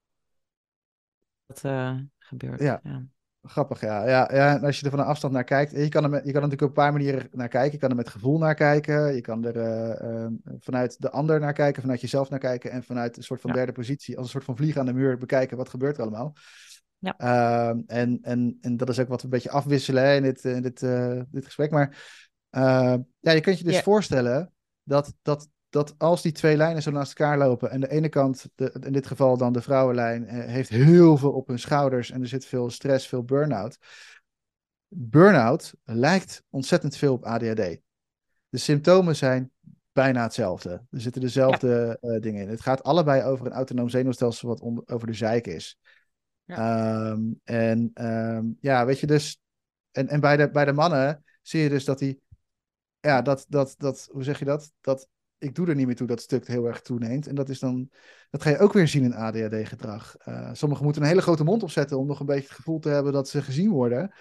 Speaker 2: dat eh, gebeurt.
Speaker 1: Ja.
Speaker 2: ja.
Speaker 1: Grappig, ja. ja, ja en als je er van een afstand naar kijkt, je kan, er met, je kan er natuurlijk op een paar manieren naar kijken. Je kan er met gevoel naar kijken. Je kan er eh, eh, vanuit de ander naar kijken, vanuit jezelf naar kijken. En vanuit een soort van derde positie, als een soort van vlieg aan de muur, bekijken wat gebeurt er allemaal.
Speaker 2: Ja.
Speaker 1: Ehm, en, en, en dat is ook wat we een beetje afwisselen hè, in dit, in dit, eh, dit gesprek. Maar eh, ja, je kunt je dus voorstellen dat, dat, dat als die twee lijnen zo naast elkaar lopen en de ene kant, de, in dit geval dan de vrouwenlijn, eh, heeft heel veel op hun schouders en er zit veel stress, veel burn-out. Burn-out lijkt ontzettend veel op ADHD. De symptomen zijn bijna hetzelfde. Er zitten dezelfde eh, dingen in. Het gaat allebei over een autonoom zenuwstelsel wat onder, over de zeik is. Ehm, en ehm, ja, weet je dus. En, en bij, de, bij de mannen zie je dus dat die. Ja, dat, dat, dat. Hoe zeg je dat? Dat ik doe er niet meer toe dat stuk heel erg toeneemt. En dat is dan. Dat ga je ook weer zien in ADHD-gedrag. Eh sommigen moeten een hele grote mond opzetten om nog een beetje het gevoel te hebben dat ze gezien worden.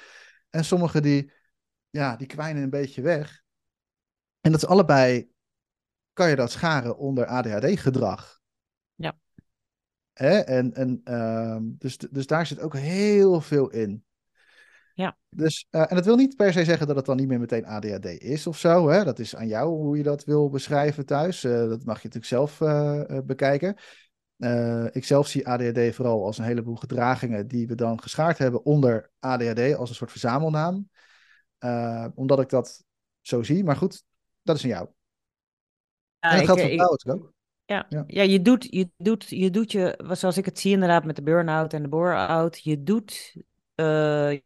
Speaker 1: En sommigen die. Ja, die kwijnen een beetje weg. En dat is allebei. Kan je dat scharen onder ADHD-gedrag?
Speaker 2: Ja.
Speaker 1: Hè? En, en, ehm, dus, dus daar zit ook heel veel in.
Speaker 2: Ja.
Speaker 1: Dus, eh, en dat wil niet per se zeggen dat het dan niet meer meteen ADHD is of zo. Hè? Dat is aan jou hoe je dat wil beschrijven thuis. Eh, dat mag je natuurlijk zelf eh, bekijken. Ik zelf zie ADHD vooral als een heleboel gedragingen die we dan geschaard hebben onder ADHD als een soort verzamelnaam. Omdat ik dat zo zie. Maar goed, dat is aan jou.
Speaker 2: Ja,
Speaker 1: en dat
Speaker 2: ik-
Speaker 1: geldt voor
Speaker 2: ik-
Speaker 1: vrouwen ook.
Speaker 2: Ja,
Speaker 1: Ja.
Speaker 2: ja. je, doet, je, doet, je doet je, zoals ik het zie inderdaad met de burn-out en de bore-out, je doet eh,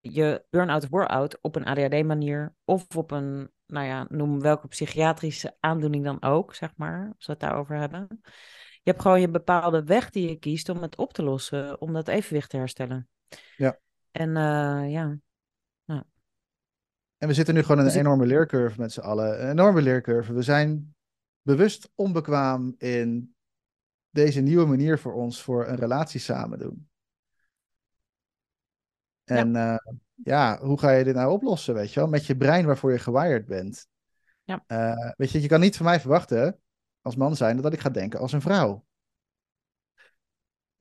Speaker 2: je burn-out of bore-out op een ADHD-manier of op een, nou ja, noem welke psychiatrische aandoening dan ook, zeg maar, als we het daarover hebben. Je hebt gewoon je bepaalde weg die je kiest om het op te lossen, om dat evenwicht te herstellen.
Speaker 1: Ja.
Speaker 2: En eh, ja,
Speaker 1: En we zitten nu gewoon in een
Speaker 2: Dus ik-
Speaker 1: enorme leercurve met z'n allen. Een enorme leercurve. We zijn bewust onbekwaam in deze nieuwe manier voor ons voor een relatie samen doen. En ja. ja, hoe ga je dit nou oplossen, weet je wel? Met je brein waarvoor je gewired bent.
Speaker 2: Ja.
Speaker 1: Uh, weet je, je kan niet van mij verwachten, als man zijn, dat ik ga denken als een vrouw.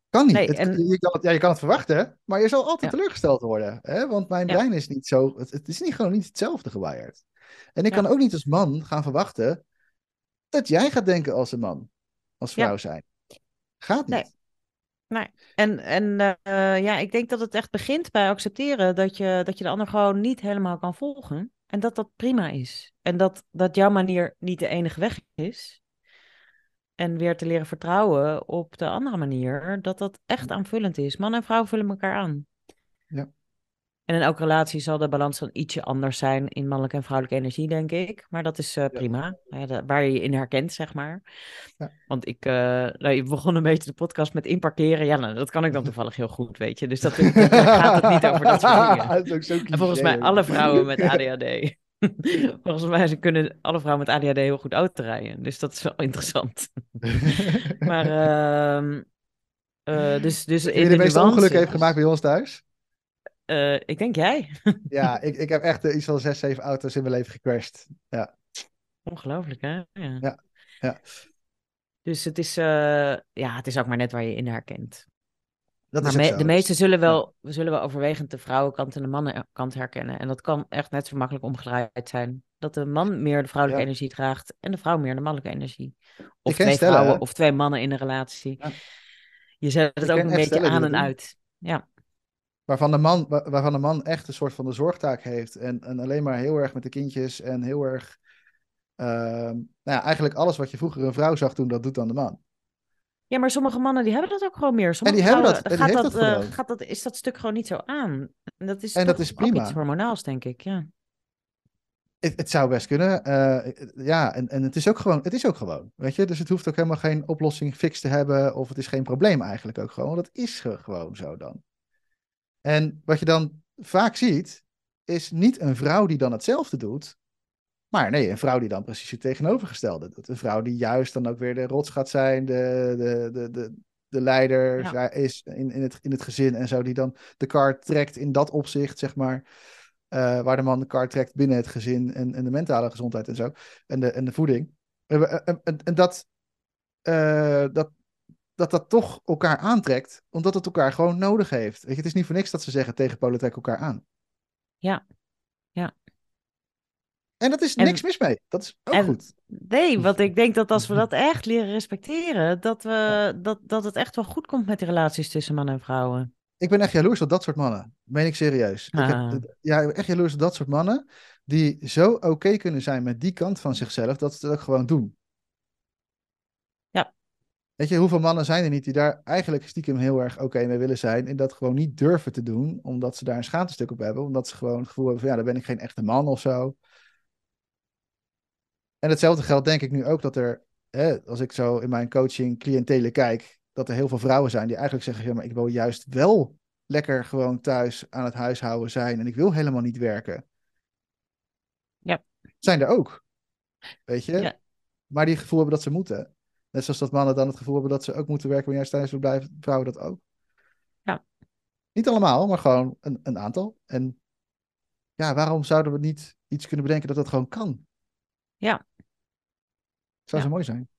Speaker 1: Kan niet.
Speaker 2: Nee,
Speaker 1: het,
Speaker 2: en-
Speaker 1: je, kan het, ja, je kan het verwachten, maar je zal altijd
Speaker 2: Ja.
Speaker 1: teleurgesteld worden. Hè? Want mijn
Speaker 2: Ja.
Speaker 1: brein is niet zo. Het, het is niet, gewoon niet hetzelfde gewired. En ik kan ook niet als man gaan verwachten dat jij gaat denken als een man. Als
Speaker 2: Ja.
Speaker 1: vrouw zijn. Gaat niet.
Speaker 2: Nee. Nee. En, en eh, ja, ik denk dat het echt begint bij accepteren dat je, dat je de ander gewoon niet helemaal kan volgen. En dat dat prima is. En dat, dat jouw manier niet de enige weg is. En weer te leren vertrouwen op de andere manier, dat dat echt aanvullend is. Man en vrouw vullen elkaar aan.
Speaker 1: Ja.
Speaker 2: En in elke relatie zal de balans dan ietsje anders zijn in mannelijke en vrouwelijke energie, denk ik. Maar dat is eh, prima. Ja, waar je je in herkent, zeg maar.
Speaker 1: Ja.
Speaker 2: Want ik eh, nou, je begon een beetje de podcast met inparkeren. Ja, nou, dat kan ik dan toevallig heel goed, weet je. Dus dat gaat het niet over dat soort dingen.
Speaker 1: Dat is ook zo
Speaker 2: En volgens mij alle vrouwen met ADHD. volgens mij ze kunnen alle vrouwen met ADHD heel goed auto rijden. Dus dat is wel interessant. Maar eh, dus, dus in
Speaker 1: de
Speaker 2: de
Speaker 1: meeste ongelukken heeft gemaakt bij ons thuis?
Speaker 2: Eh, ik denk jij.
Speaker 1: Ja, ik, ik heb echt eh, iets van zes, zeven auto's in mijn leven gecrashed. Ja,
Speaker 2: Ongelooflijk, hè? Ja.
Speaker 1: Ja, ja.
Speaker 2: Dus het is, eh, ja, het is ook maar net waar je in herkent.
Speaker 1: dat
Speaker 2: maar
Speaker 1: is
Speaker 2: me- de meesten zullen wel, we zullen wel overwegend de vrouwenkant en de mannenkant herkennen. En dat kan echt net zo makkelijk omgedraaid zijn. Dat de man meer de vrouwelijke
Speaker 1: Ja.
Speaker 2: energie draagt en de vrouw meer de mannelijke energie. Of twee
Speaker 1: stellen,
Speaker 2: vrouwen
Speaker 1: hè?
Speaker 2: of twee mannen in een relatie.
Speaker 1: Ja.
Speaker 2: Je zet het
Speaker 1: Ik
Speaker 2: ook een beetje aan en uit. Ja.
Speaker 1: Waarvan de, man, waar- waarvan de man echt een soort van de zorgtaak heeft. En, en alleen maar heel erg met de kindjes en heel erg. ehm, nou ja, eigenlijk alles wat je vroeger een vrouw zag doen, dat doet dan de man.
Speaker 2: Ja, maar sommige mannen die hebben dat ook gewoon meer. Sommige
Speaker 1: die hebben dat, en
Speaker 2: gaat dat,
Speaker 1: dat
Speaker 2: eh, gaat dat, is dat stuk gewoon niet zo aan. En dat is
Speaker 1: En dat is
Speaker 2: ook
Speaker 1: prima.
Speaker 2: iets hormonaals, denk ik. Ja.
Speaker 1: Het, het zou best kunnen. eh, ja, en, en het is ook gewoon. Het is ook gewoon. Weet je, dus het hoeft ook helemaal geen oplossing fix te hebben. Of het is geen probleem eigenlijk ook gewoon. Want dat is ge- gewoon zo dan. En wat je dan vaak ziet, is niet een vrouw die dan hetzelfde doet. Maar nee, een vrouw die dan precies het tegenovergestelde doet. Een vrouw die juist dan ook weer de rots gaat zijn, de, de, de, de, de leider
Speaker 2: Ja.
Speaker 1: is in, in, het, in het gezin en zo. Die dan de kar trekt in dat opzicht, zeg maar. eh, waar de man de kar trekt binnen het gezin en, en de mentale gezondheid en zo. En de, en de voeding. En, en, en- en dat, eh, dat, dat dat toch elkaar aantrekt, omdat het elkaar gewoon nodig heeft. Weet je, het is niet voor niks dat ze zeggen tegenpolen trekken elkaar aan.
Speaker 2: Ja. Ja.
Speaker 1: En dat is
Speaker 2: En-
Speaker 1: niks mis mee. Dat is ook
Speaker 2: en-
Speaker 1: goed.
Speaker 2: Nee, want ik denk dat als we dat echt leren respecteren, dat, we, dat, dat het echt wel goed komt met de relaties tussen mannen en vrouwen.
Speaker 1: Ik ben echt jaloers op dat soort mannen. Meen ik serieus. Ik
Speaker 2: Ah.
Speaker 1: heb, ja, ik ben echt jaloers op dat soort mannen. Die zo oké kunnen zijn met die kant van zichzelf. Dat ze dat ook gewoon doen. Weet je, hoeveel mannen zijn er niet die daar eigenlijk stiekem heel erg oké mee willen zijn. En dat gewoon niet durven te doen. Omdat ze daar een schaamtestuk op hebben. Omdat ze gewoon het gevoel hebben van ja, dan ben ik geen echte man of zo. En hetzelfde geldt denk ik nu ook dat er, hè, als ik zo in mijn coaching cliëntelen kijk, dat er heel veel vrouwen zijn die eigenlijk zeggen, ja, maar ik wil juist wel lekker gewoon thuis aan het huishouden zijn en ik wil helemaal niet werken.
Speaker 2: Ja.
Speaker 1: Zijn er ook. Weet je?
Speaker 2: Ja.
Speaker 1: Maar die het gevoel hebben dat ze moeten. Net zoals dat mannen dan het gevoel hebben dat ze ook moeten werken wanneer ze thuis willen blijven, vrouwen dat ook.
Speaker 2: Ja.
Speaker 1: Niet allemaal, maar gewoon een, een aantal. En ja, waarom zouden we niet iets kunnen bedenken dat dat gewoon kan?
Speaker 2: Ja.
Speaker 1: Zou
Speaker 2: Ja.
Speaker 1: zo mooi zijn.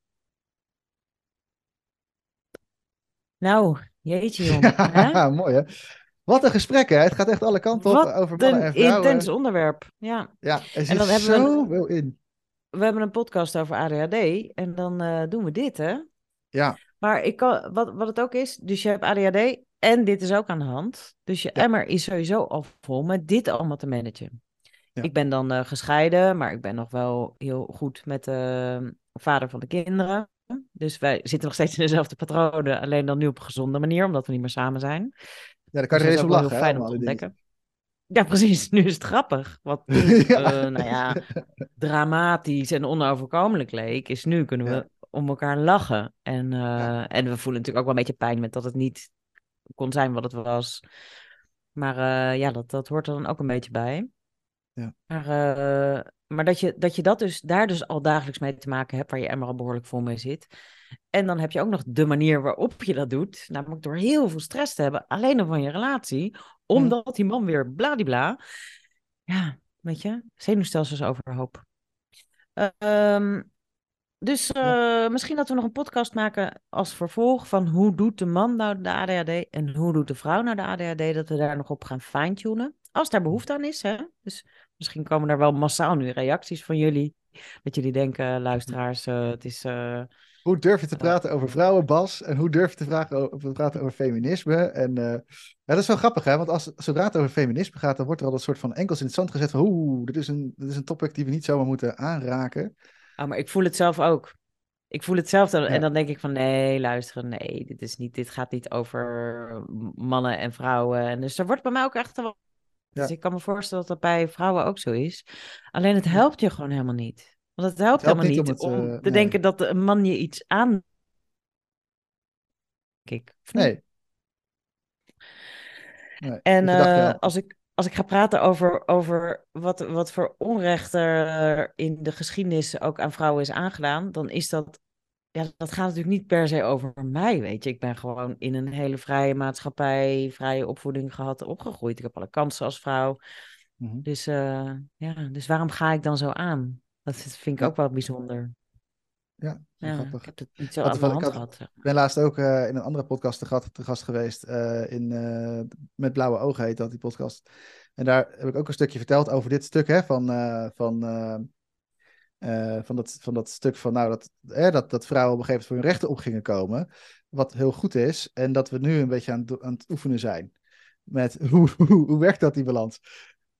Speaker 2: Nou, jeetje jong. hè?
Speaker 1: Ja, mooi hè. Wat een gesprek hè. Het gaat echt alle kanten op
Speaker 2: Wat
Speaker 1: over mannen en
Speaker 2: een
Speaker 1: vrouwen.
Speaker 2: intens onderwerp. Ja,
Speaker 1: Ja, er zit
Speaker 2: dan hebben we een-
Speaker 1: zoveel in.
Speaker 2: We hebben een podcast over ADHD en dan eh, doen we dit, hè?
Speaker 1: Ja,
Speaker 2: Maar ik kan, wat, wat het ook is, dus je hebt ADHD en dit is ook aan de hand. Dus je
Speaker 1: Ja.
Speaker 2: emmer is sowieso al vol met dit allemaal te managen.
Speaker 1: Ja.
Speaker 2: Ik ben dan eh, gescheiden, maar ik ben nog wel heel goed met de vader van de kinderen. Dus wij zitten nog steeds in dezelfde patronen, alleen dan nu op een gezonde manier, omdat we niet meer samen zijn.
Speaker 1: ja daar kan je
Speaker 2: Dus
Speaker 1: eens
Speaker 2: is
Speaker 1: op lachen.
Speaker 2: heel fijn om
Speaker 1: om
Speaker 2: te ontdekken. Ja, precies. Nu is het grappig. Wat toen,
Speaker 1: Ja.
Speaker 2: eh, nou ja, dramatisch en onoverkomelijk leek, is nu kunnen we
Speaker 1: Ja.
Speaker 2: om elkaar lachen. En, eh,
Speaker 1: Ja.
Speaker 2: en we voelen natuurlijk ook wel een beetje pijn met dat het niet kon zijn wat het was. Maar eh, ja, dat, dat hoort er dan ook een beetje bij.
Speaker 1: Ja.
Speaker 2: Maar, maar dat, je, dat je dat dus, daar dus al dagelijks mee te maken hebt, waar je emmer al behoorlijk vol mee zit. En dan heb je ook nog de manier waarop je dat doet. Namelijk door heel veel stress te hebben, alleen al van je relatie. Omdat die man weer bladibla. Ja, weet je, zenuwstelsels overhoop. Ehm dus eh, misschien dat we nog een podcast maken als vervolg van hoe doet de man nou de ADHD en hoe doet de vrouw nou de ADHD, dat we daar nog op gaan fine-tunen. Als daar behoefte aan is, hè. Dus misschien komen er wel massaal nu reacties van jullie. Dat jullie denken, luisteraars, eh, het is... eh,
Speaker 1: Hoe durf je te praten over vrouwen, Bas? En hoe durf je te, vragen over, te praten over feminisme? En eh, ja, dat is wel grappig, hè? Want als, zodra het over feminisme gaat, dan wordt er al een soort van enkels in het zand gezet van oeh, dit is een, dit is een topic die we niet zomaar moeten aanraken.
Speaker 2: Oh, maar ik voel het zelf ook. Ik voel het zelf dan,
Speaker 1: Ja.
Speaker 2: en dan denk ik van nee, luisteren, nee, dit, is niet, dit gaat niet over mannen en vrouwen. En dus er wordt bij mij ook echt wel.
Speaker 1: Ja.
Speaker 2: Dus ik kan me voorstellen dat dat bij vrouwen ook zo is. Alleen het helpt je gewoon helemaal niet. Want het helpt,
Speaker 1: Het helpt
Speaker 2: helemaal
Speaker 1: niet om het, eh,
Speaker 2: te
Speaker 1: nee.
Speaker 2: denken dat een man je iets aan. Ik. Niet?
Speaker 1: Nee. nee.
Speaker 2: En
Speaker 1: gedachte
Speaker 2: eh, als, ik, als ik ga praten over, over wat, wat voor onrecht er in de geschiedenis ook aan vrouwen is aangedaan, dan is dat, ja, dat gaat natuurlijk niet per se over mij, weet je. Ik ben gewoon in een hele vrije maatschappij, vrije opvoeding gehad, opgegroeid. Ik heb alle kansen als vrouw.
Speaker 1: Mhm.
Speaker 2: Dus, eh, ja, dus waarom ga ik dan zo aan? Dat vind ik ook wel bijzonder.
Speaker 1: Ja, grappig.
Speaker 2: ik heb het niet zo aan
Speaker 1: ik had-
Speaker 2: gehad.
Speaker 1: Ik ben laatst ook eh, in een andere podcast te, gat, te gast geweest. eh, in, eh, met Blauwe Ogen heet dat, die podcast. En daar heb ik ook een stukje verteld over dit stuk hè, van, van, van, dat, van dat stuk van nou, dat, hè, dat, dat vrouwen op een gegeven moment voor hun rechten op gingen komen. Wat heel goed is. En dat we nu een beetje aan, het- aan het oefenen zijn. Met hoe, hoe, hoe werkt dat, die balans?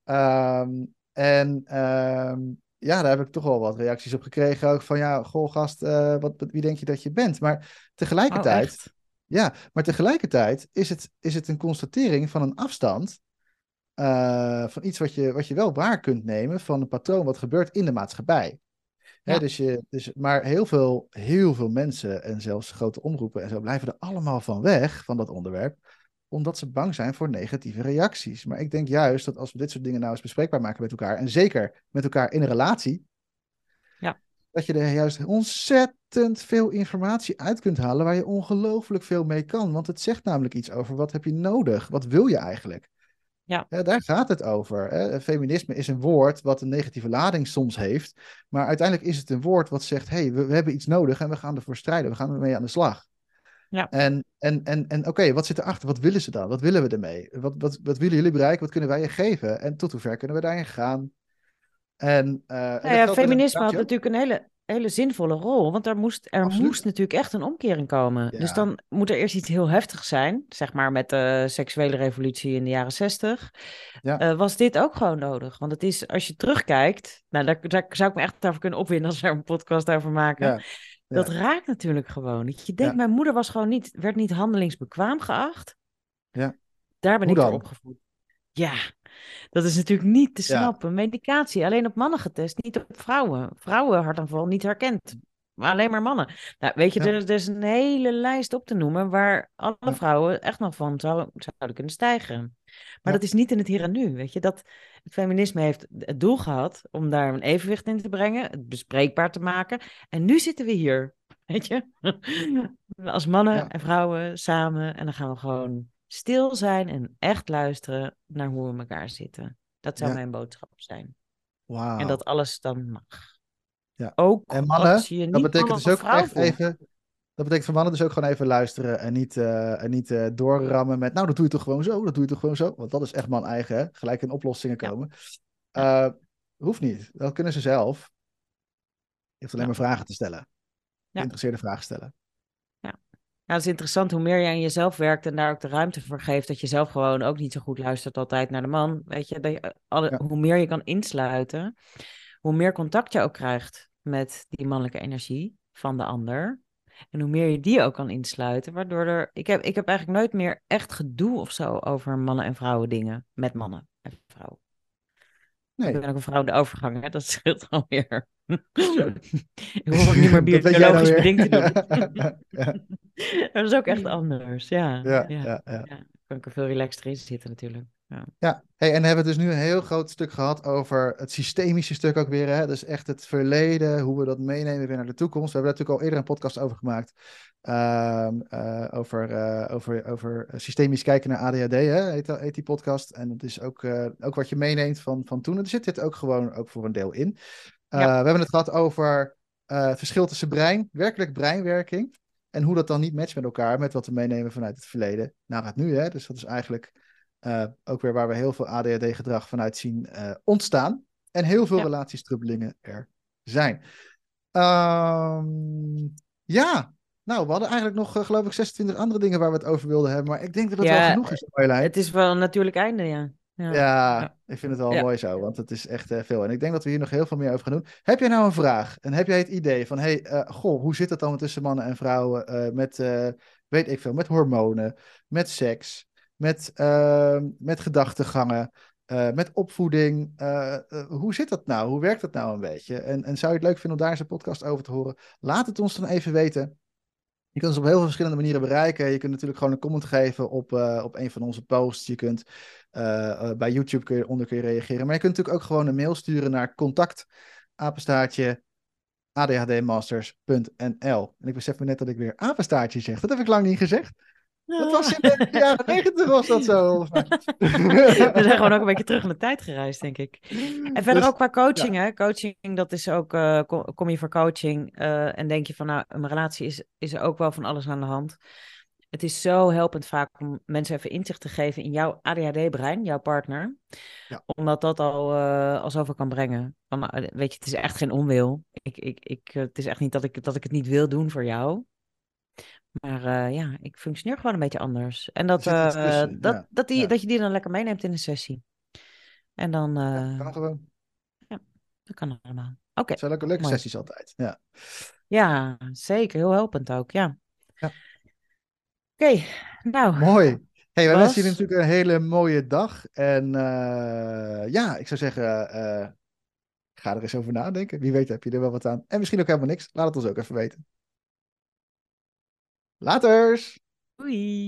Speaker 1: Ehm, en ehm, ja, daar heb ik toch wel wat reacties op gekregen. Ook van ja, goh gast, eh, wat, wie denk je dat je bent? Maar
Speaker 2: Oh,
Speaker 1: tegelijkertijd,
Speaker 2: echt?
Speaker 1: ja, maar tegelijkertijd is het, is het een constatering van een afstand. eh, van iets wat je, wat je wel waar kunt nemen van een patroon wat gebeurt in de maatschappij. Hè, dus je, dus, maar heel veel, heel veel mensen en zelfs grote omroepen en zo blijven er allemaal van weg, van dat onderwerp, omdat ze bang zijn voor negatieve reacties. Maar ik denk juist dat als we dit soort dingen nou eens bespreekbaar maken met elkaar, en zeker met elkaar in een relatie,
Speaker 2: Ja.
Speaker 1: dat je er juist ontzettend veel informatie uit kunt halen waar je ongelooflijk veel mee kan. Want het zegt namelijk iets over wat heb je nodig, wat wil je eigenlijk.
Speaker 2: Ja.
Speaker 1: Ja, daar gaat het over. Hè. Feminisme is een woord wat een negatieve lading soms heeft. Maar uiteindelijk is het een woord wat zegt: hé, hey, we, we hebben iets nodig en we gaan ervoor strijden. We gaan ermee aan de slag.
Speaker 2: Ja.
Speaker 1: En, en, en, en oké, wat zit erachter? Wat willen ze dan? Wat willen we ermee? Wat, wat, wat willen jullie bereiken? Wat kunnen wij je geven? En tot hoever kunnen we daarin gaan? En,
Speaker 2: ja,
Speaker 1: de
Speaker 2: feminisme had natuurlijk een hele, hele zinvolle rol, want er moest, er
Speaker 1: Absoluut.
Speaker 2: moest natuurlijk echt een omkering komen. Dus dan moet er eerst iets heel heftigs zijn, zeg maar met de seksuele revolutie in de jaren zestig.
Speaker 1: Ja.
Speaker 2: Eh, was dit ook gewoon nodig? Want het is, als je terugkijkt, nou daar, daar zou ik me echt over kunnen opwinden als we er een podcast over maken. Dat raakt natuurlijk gewoon. Dat je denkt, mijn moeder was gewoon niet, werd niet handelingsbekwaam geacht.
Speaker 1: Ja.
Speaker 2: Daar ben
Speaker 1: Hoe
Speaker 2: ik voor
Speaker 1: dan?
Speaker 2: opgevoed. Ja, dat is natuurlijk niet te snappen. Medicatie, alleen op mannen getest, niet op vrouwen. Vrouwen hartaanval niet herkend. Maar alleen maar mannen. Nou, weet je,
Speaker 1: Ja.
Speaker 2: er, er is een hele lijst op te noemen waar alle vrouwen echt nog van zou- zouden kunnen stijgen. Maar
Speaker 1: Ja.
Speaker 2: dat is niet in het hier en nu. Weet je, dat het feminisme heeft het doel gehad om daar een evenwicht in te brengen, het bespreekbaar te maken. En nu zitten we hier. Weet je, als mannen
Speaker 1: Ja.
Speaker 2: en vrouwen samen. En dan gaan we gewoon stil zijn en echt luisteren naar hoe we elkaar zitten. Dat zou
Speaker 1: Ja.
Speaker 2: mijn boodschap zijn.
Speaker 1: Wauw.
Speaker 2: En dat alles dan mag.
Speaker 1: Ja.
Speaker 2: Ook
Speaker 1: En mannen,
Speaker 2: als je niet
Speaker 1: dat betekent dus ook echt
Speaker 2: voelt.
Speaker 1: even. Dat betekent voor mannen dus ook gewoon even luisteren en niet, eh, en niet eh, doorrammen met. Nou, dat doe je toch gewoon zo, dat doe je toch gewoon zo. Want dat is echt man eigen, hè? Gelijk in oplossingen
Speaker 2: Ja.
Speaker 1: komen. Eh, hoeft niet. Dat kunnen ze zelf. Je hoeft alleen
Speaker 2: Ja.
Speaker 1: maar vragen te stellen.
Speaker 2: Ja.
Speaker 1: Geïnteresseerde vragen stellen.
Speaker 2: Ja, het is interessant hoe meer je aan jezelf werkt en daar ook de ruimte voor geeft, dat je zelf gewoon ook niet zo goed luistert altijd naar de man. Weet je, dat je, alle,
Speaker 1: Ja.
Speaker 2: hoe meer je kan insluiten, hoe meer contact je ook krijgt met die mannelijke energie van de ander. En hoe meer je die ook kan insluiten, waardoor er... Ik heb, ik heb eigenlijk nooit meer echt gedoe of zo over mannen en vrouwen dingen met mannen en vrouwen.
Speaker 1: Nee.
Speaker 2: Ik ben ook een vrouw de overgang, hè? dat scheelt alweer. ik hoef ook niet meer
Speaker 1: nou
Speaker 2: biologisch beding te doen.
Speaker 1: ja,
Speaker 2: dat is ook echt anders, ja.
Speaker 1: ja,
Speaker 2: ja.
Speaker 1: ja, ja.
Speaker 2: Ja, kan ik er veel relaxter in zitten natuurlijk. Ja.
Speaker 1: Ja, hey, en hebben we dus nu een heel groot stuk gehad over het systemische stuk ook weer. Hè? Dus echt het verleden, hoe we dat meenemen weer naar de toekomst. We hebben daar natuurlijk al eerder een podcast over gemaakt. Ehm, eh, over, eh, over, over systemisch kijken naar ADHD, hè? Heet, heet die podcast. En dat is ook, eh, ook wat je meeneemt van, van toen. En er zit dit ook gewoon ook voor een deel in.
Speaker 2: Ja.
Speaker 1: We hebben het gehad over het verschil tussen brein, werkelijk breinwerking. En hoe dat dan niet matcht met elkaar, met wat we meenemen vanuit het verleden naar het nu. Hè? Dus dat is eigenlijk eh, ook weer waar we heel veel ADHD-gedrag vanuit zien eh, ontstaan. En heel veel
Speaker 2: Ja.
Speaker 1: relatiestrubbelingen er zijn. Ehm, ja, nou, we hadden eigenlijk nog, eh, geloof ik, 26 andere dingen waar we het over wilden hebben. Maar ik denk dat het
Speaker 2: Ja,
Speaker 1: wel genoeg is, Marjolein.
Speaker 2: Het is wel een natuurlijk einde, ja. Ja.
Speaker 1: Ja, ik vind het wel mooi zo, want het is echt veel. En ik denk dat we hier nog heel veel meer over gaan doen. Heb jij nou een vraag? En heb jij het idee van, hey, goh, hoe zit het dan tussen mannen en vrouwen met, weet ik veel, met hormonen, met seks, met, eh, met gedachtegangen, eh, met opvoeding? Eh, eh, hoe zit dat nou? Hoe werkt dat nou een beetje? En, en zou je het leuk vinden om daar eens een podcast over te horen? Laat het ons dan even weten. Je kunt ons op heel veel verschillende manieren bereiken. Je kunt natuurlijk gewoon een comment geven op, op een van onze posts. Je kunt bij YouTube kun je, onder kun je reageren. Maar je kunt natuurlijk ook gewoon een mail sturen naar contact apenstaartje adhdmasters.nl. En ik besef me net dat ik weer apenstaartje zeg. Dat heb ik lang niet gezegd. Dat was in de jaren negentig was dat zo.
Speaker 2: We zijn gewoon ook een beetje terug in de tijd gereisd, denk ik. En verder
Speaker 1: Dus-
Speaker 2: ook qua coaching, hè. Coaching, dat is ook, eh, kom, kom je voor coaching eh, en denk je van, nou, een relatie is, is er ook wel van alles aan de hand. het is zo helpend vaak om mensen even inzicht te geven in jouw ADHD-brein, jouw partner.
Speaker 1: Ja.
Speaker 2: Omdat dat al, uh, al zoveel kan brengen. Uh, weet je, het is echt geen onwil. Ik, ik, ik, het is echt niet dat ik, dat ik het niet wil doen voor jou. Maar uh, ja, ik functioneer gewoon een beetje anders. En dat, uh, tussen, dat, ja. dat, die, ja. dat je die dan lekker meeneemt in een sessie. En dan. Uh,
Speaker 1: ja, kan gewoon.
Speaker 2: Ja, dat kan allemaal. Oké. Okay.
Speaker 1: Het zijn leuke, leuke sessies altijd. Ja.
Speaker 2: ja, zeker. Heel helpend ook. Ja. ja. Oké, okay, nou.
Speaker 1: Mooi. Hey, wij wensen jullie natuurlijk een hele mooie dag. En ja, ik zou zeggen. ga er eens over nadenken. Wie weet heb je er wel wat aan. En misschien ook helemaal niks. Laat het ons ook even weten. Laters!
Speaker 2: Doei!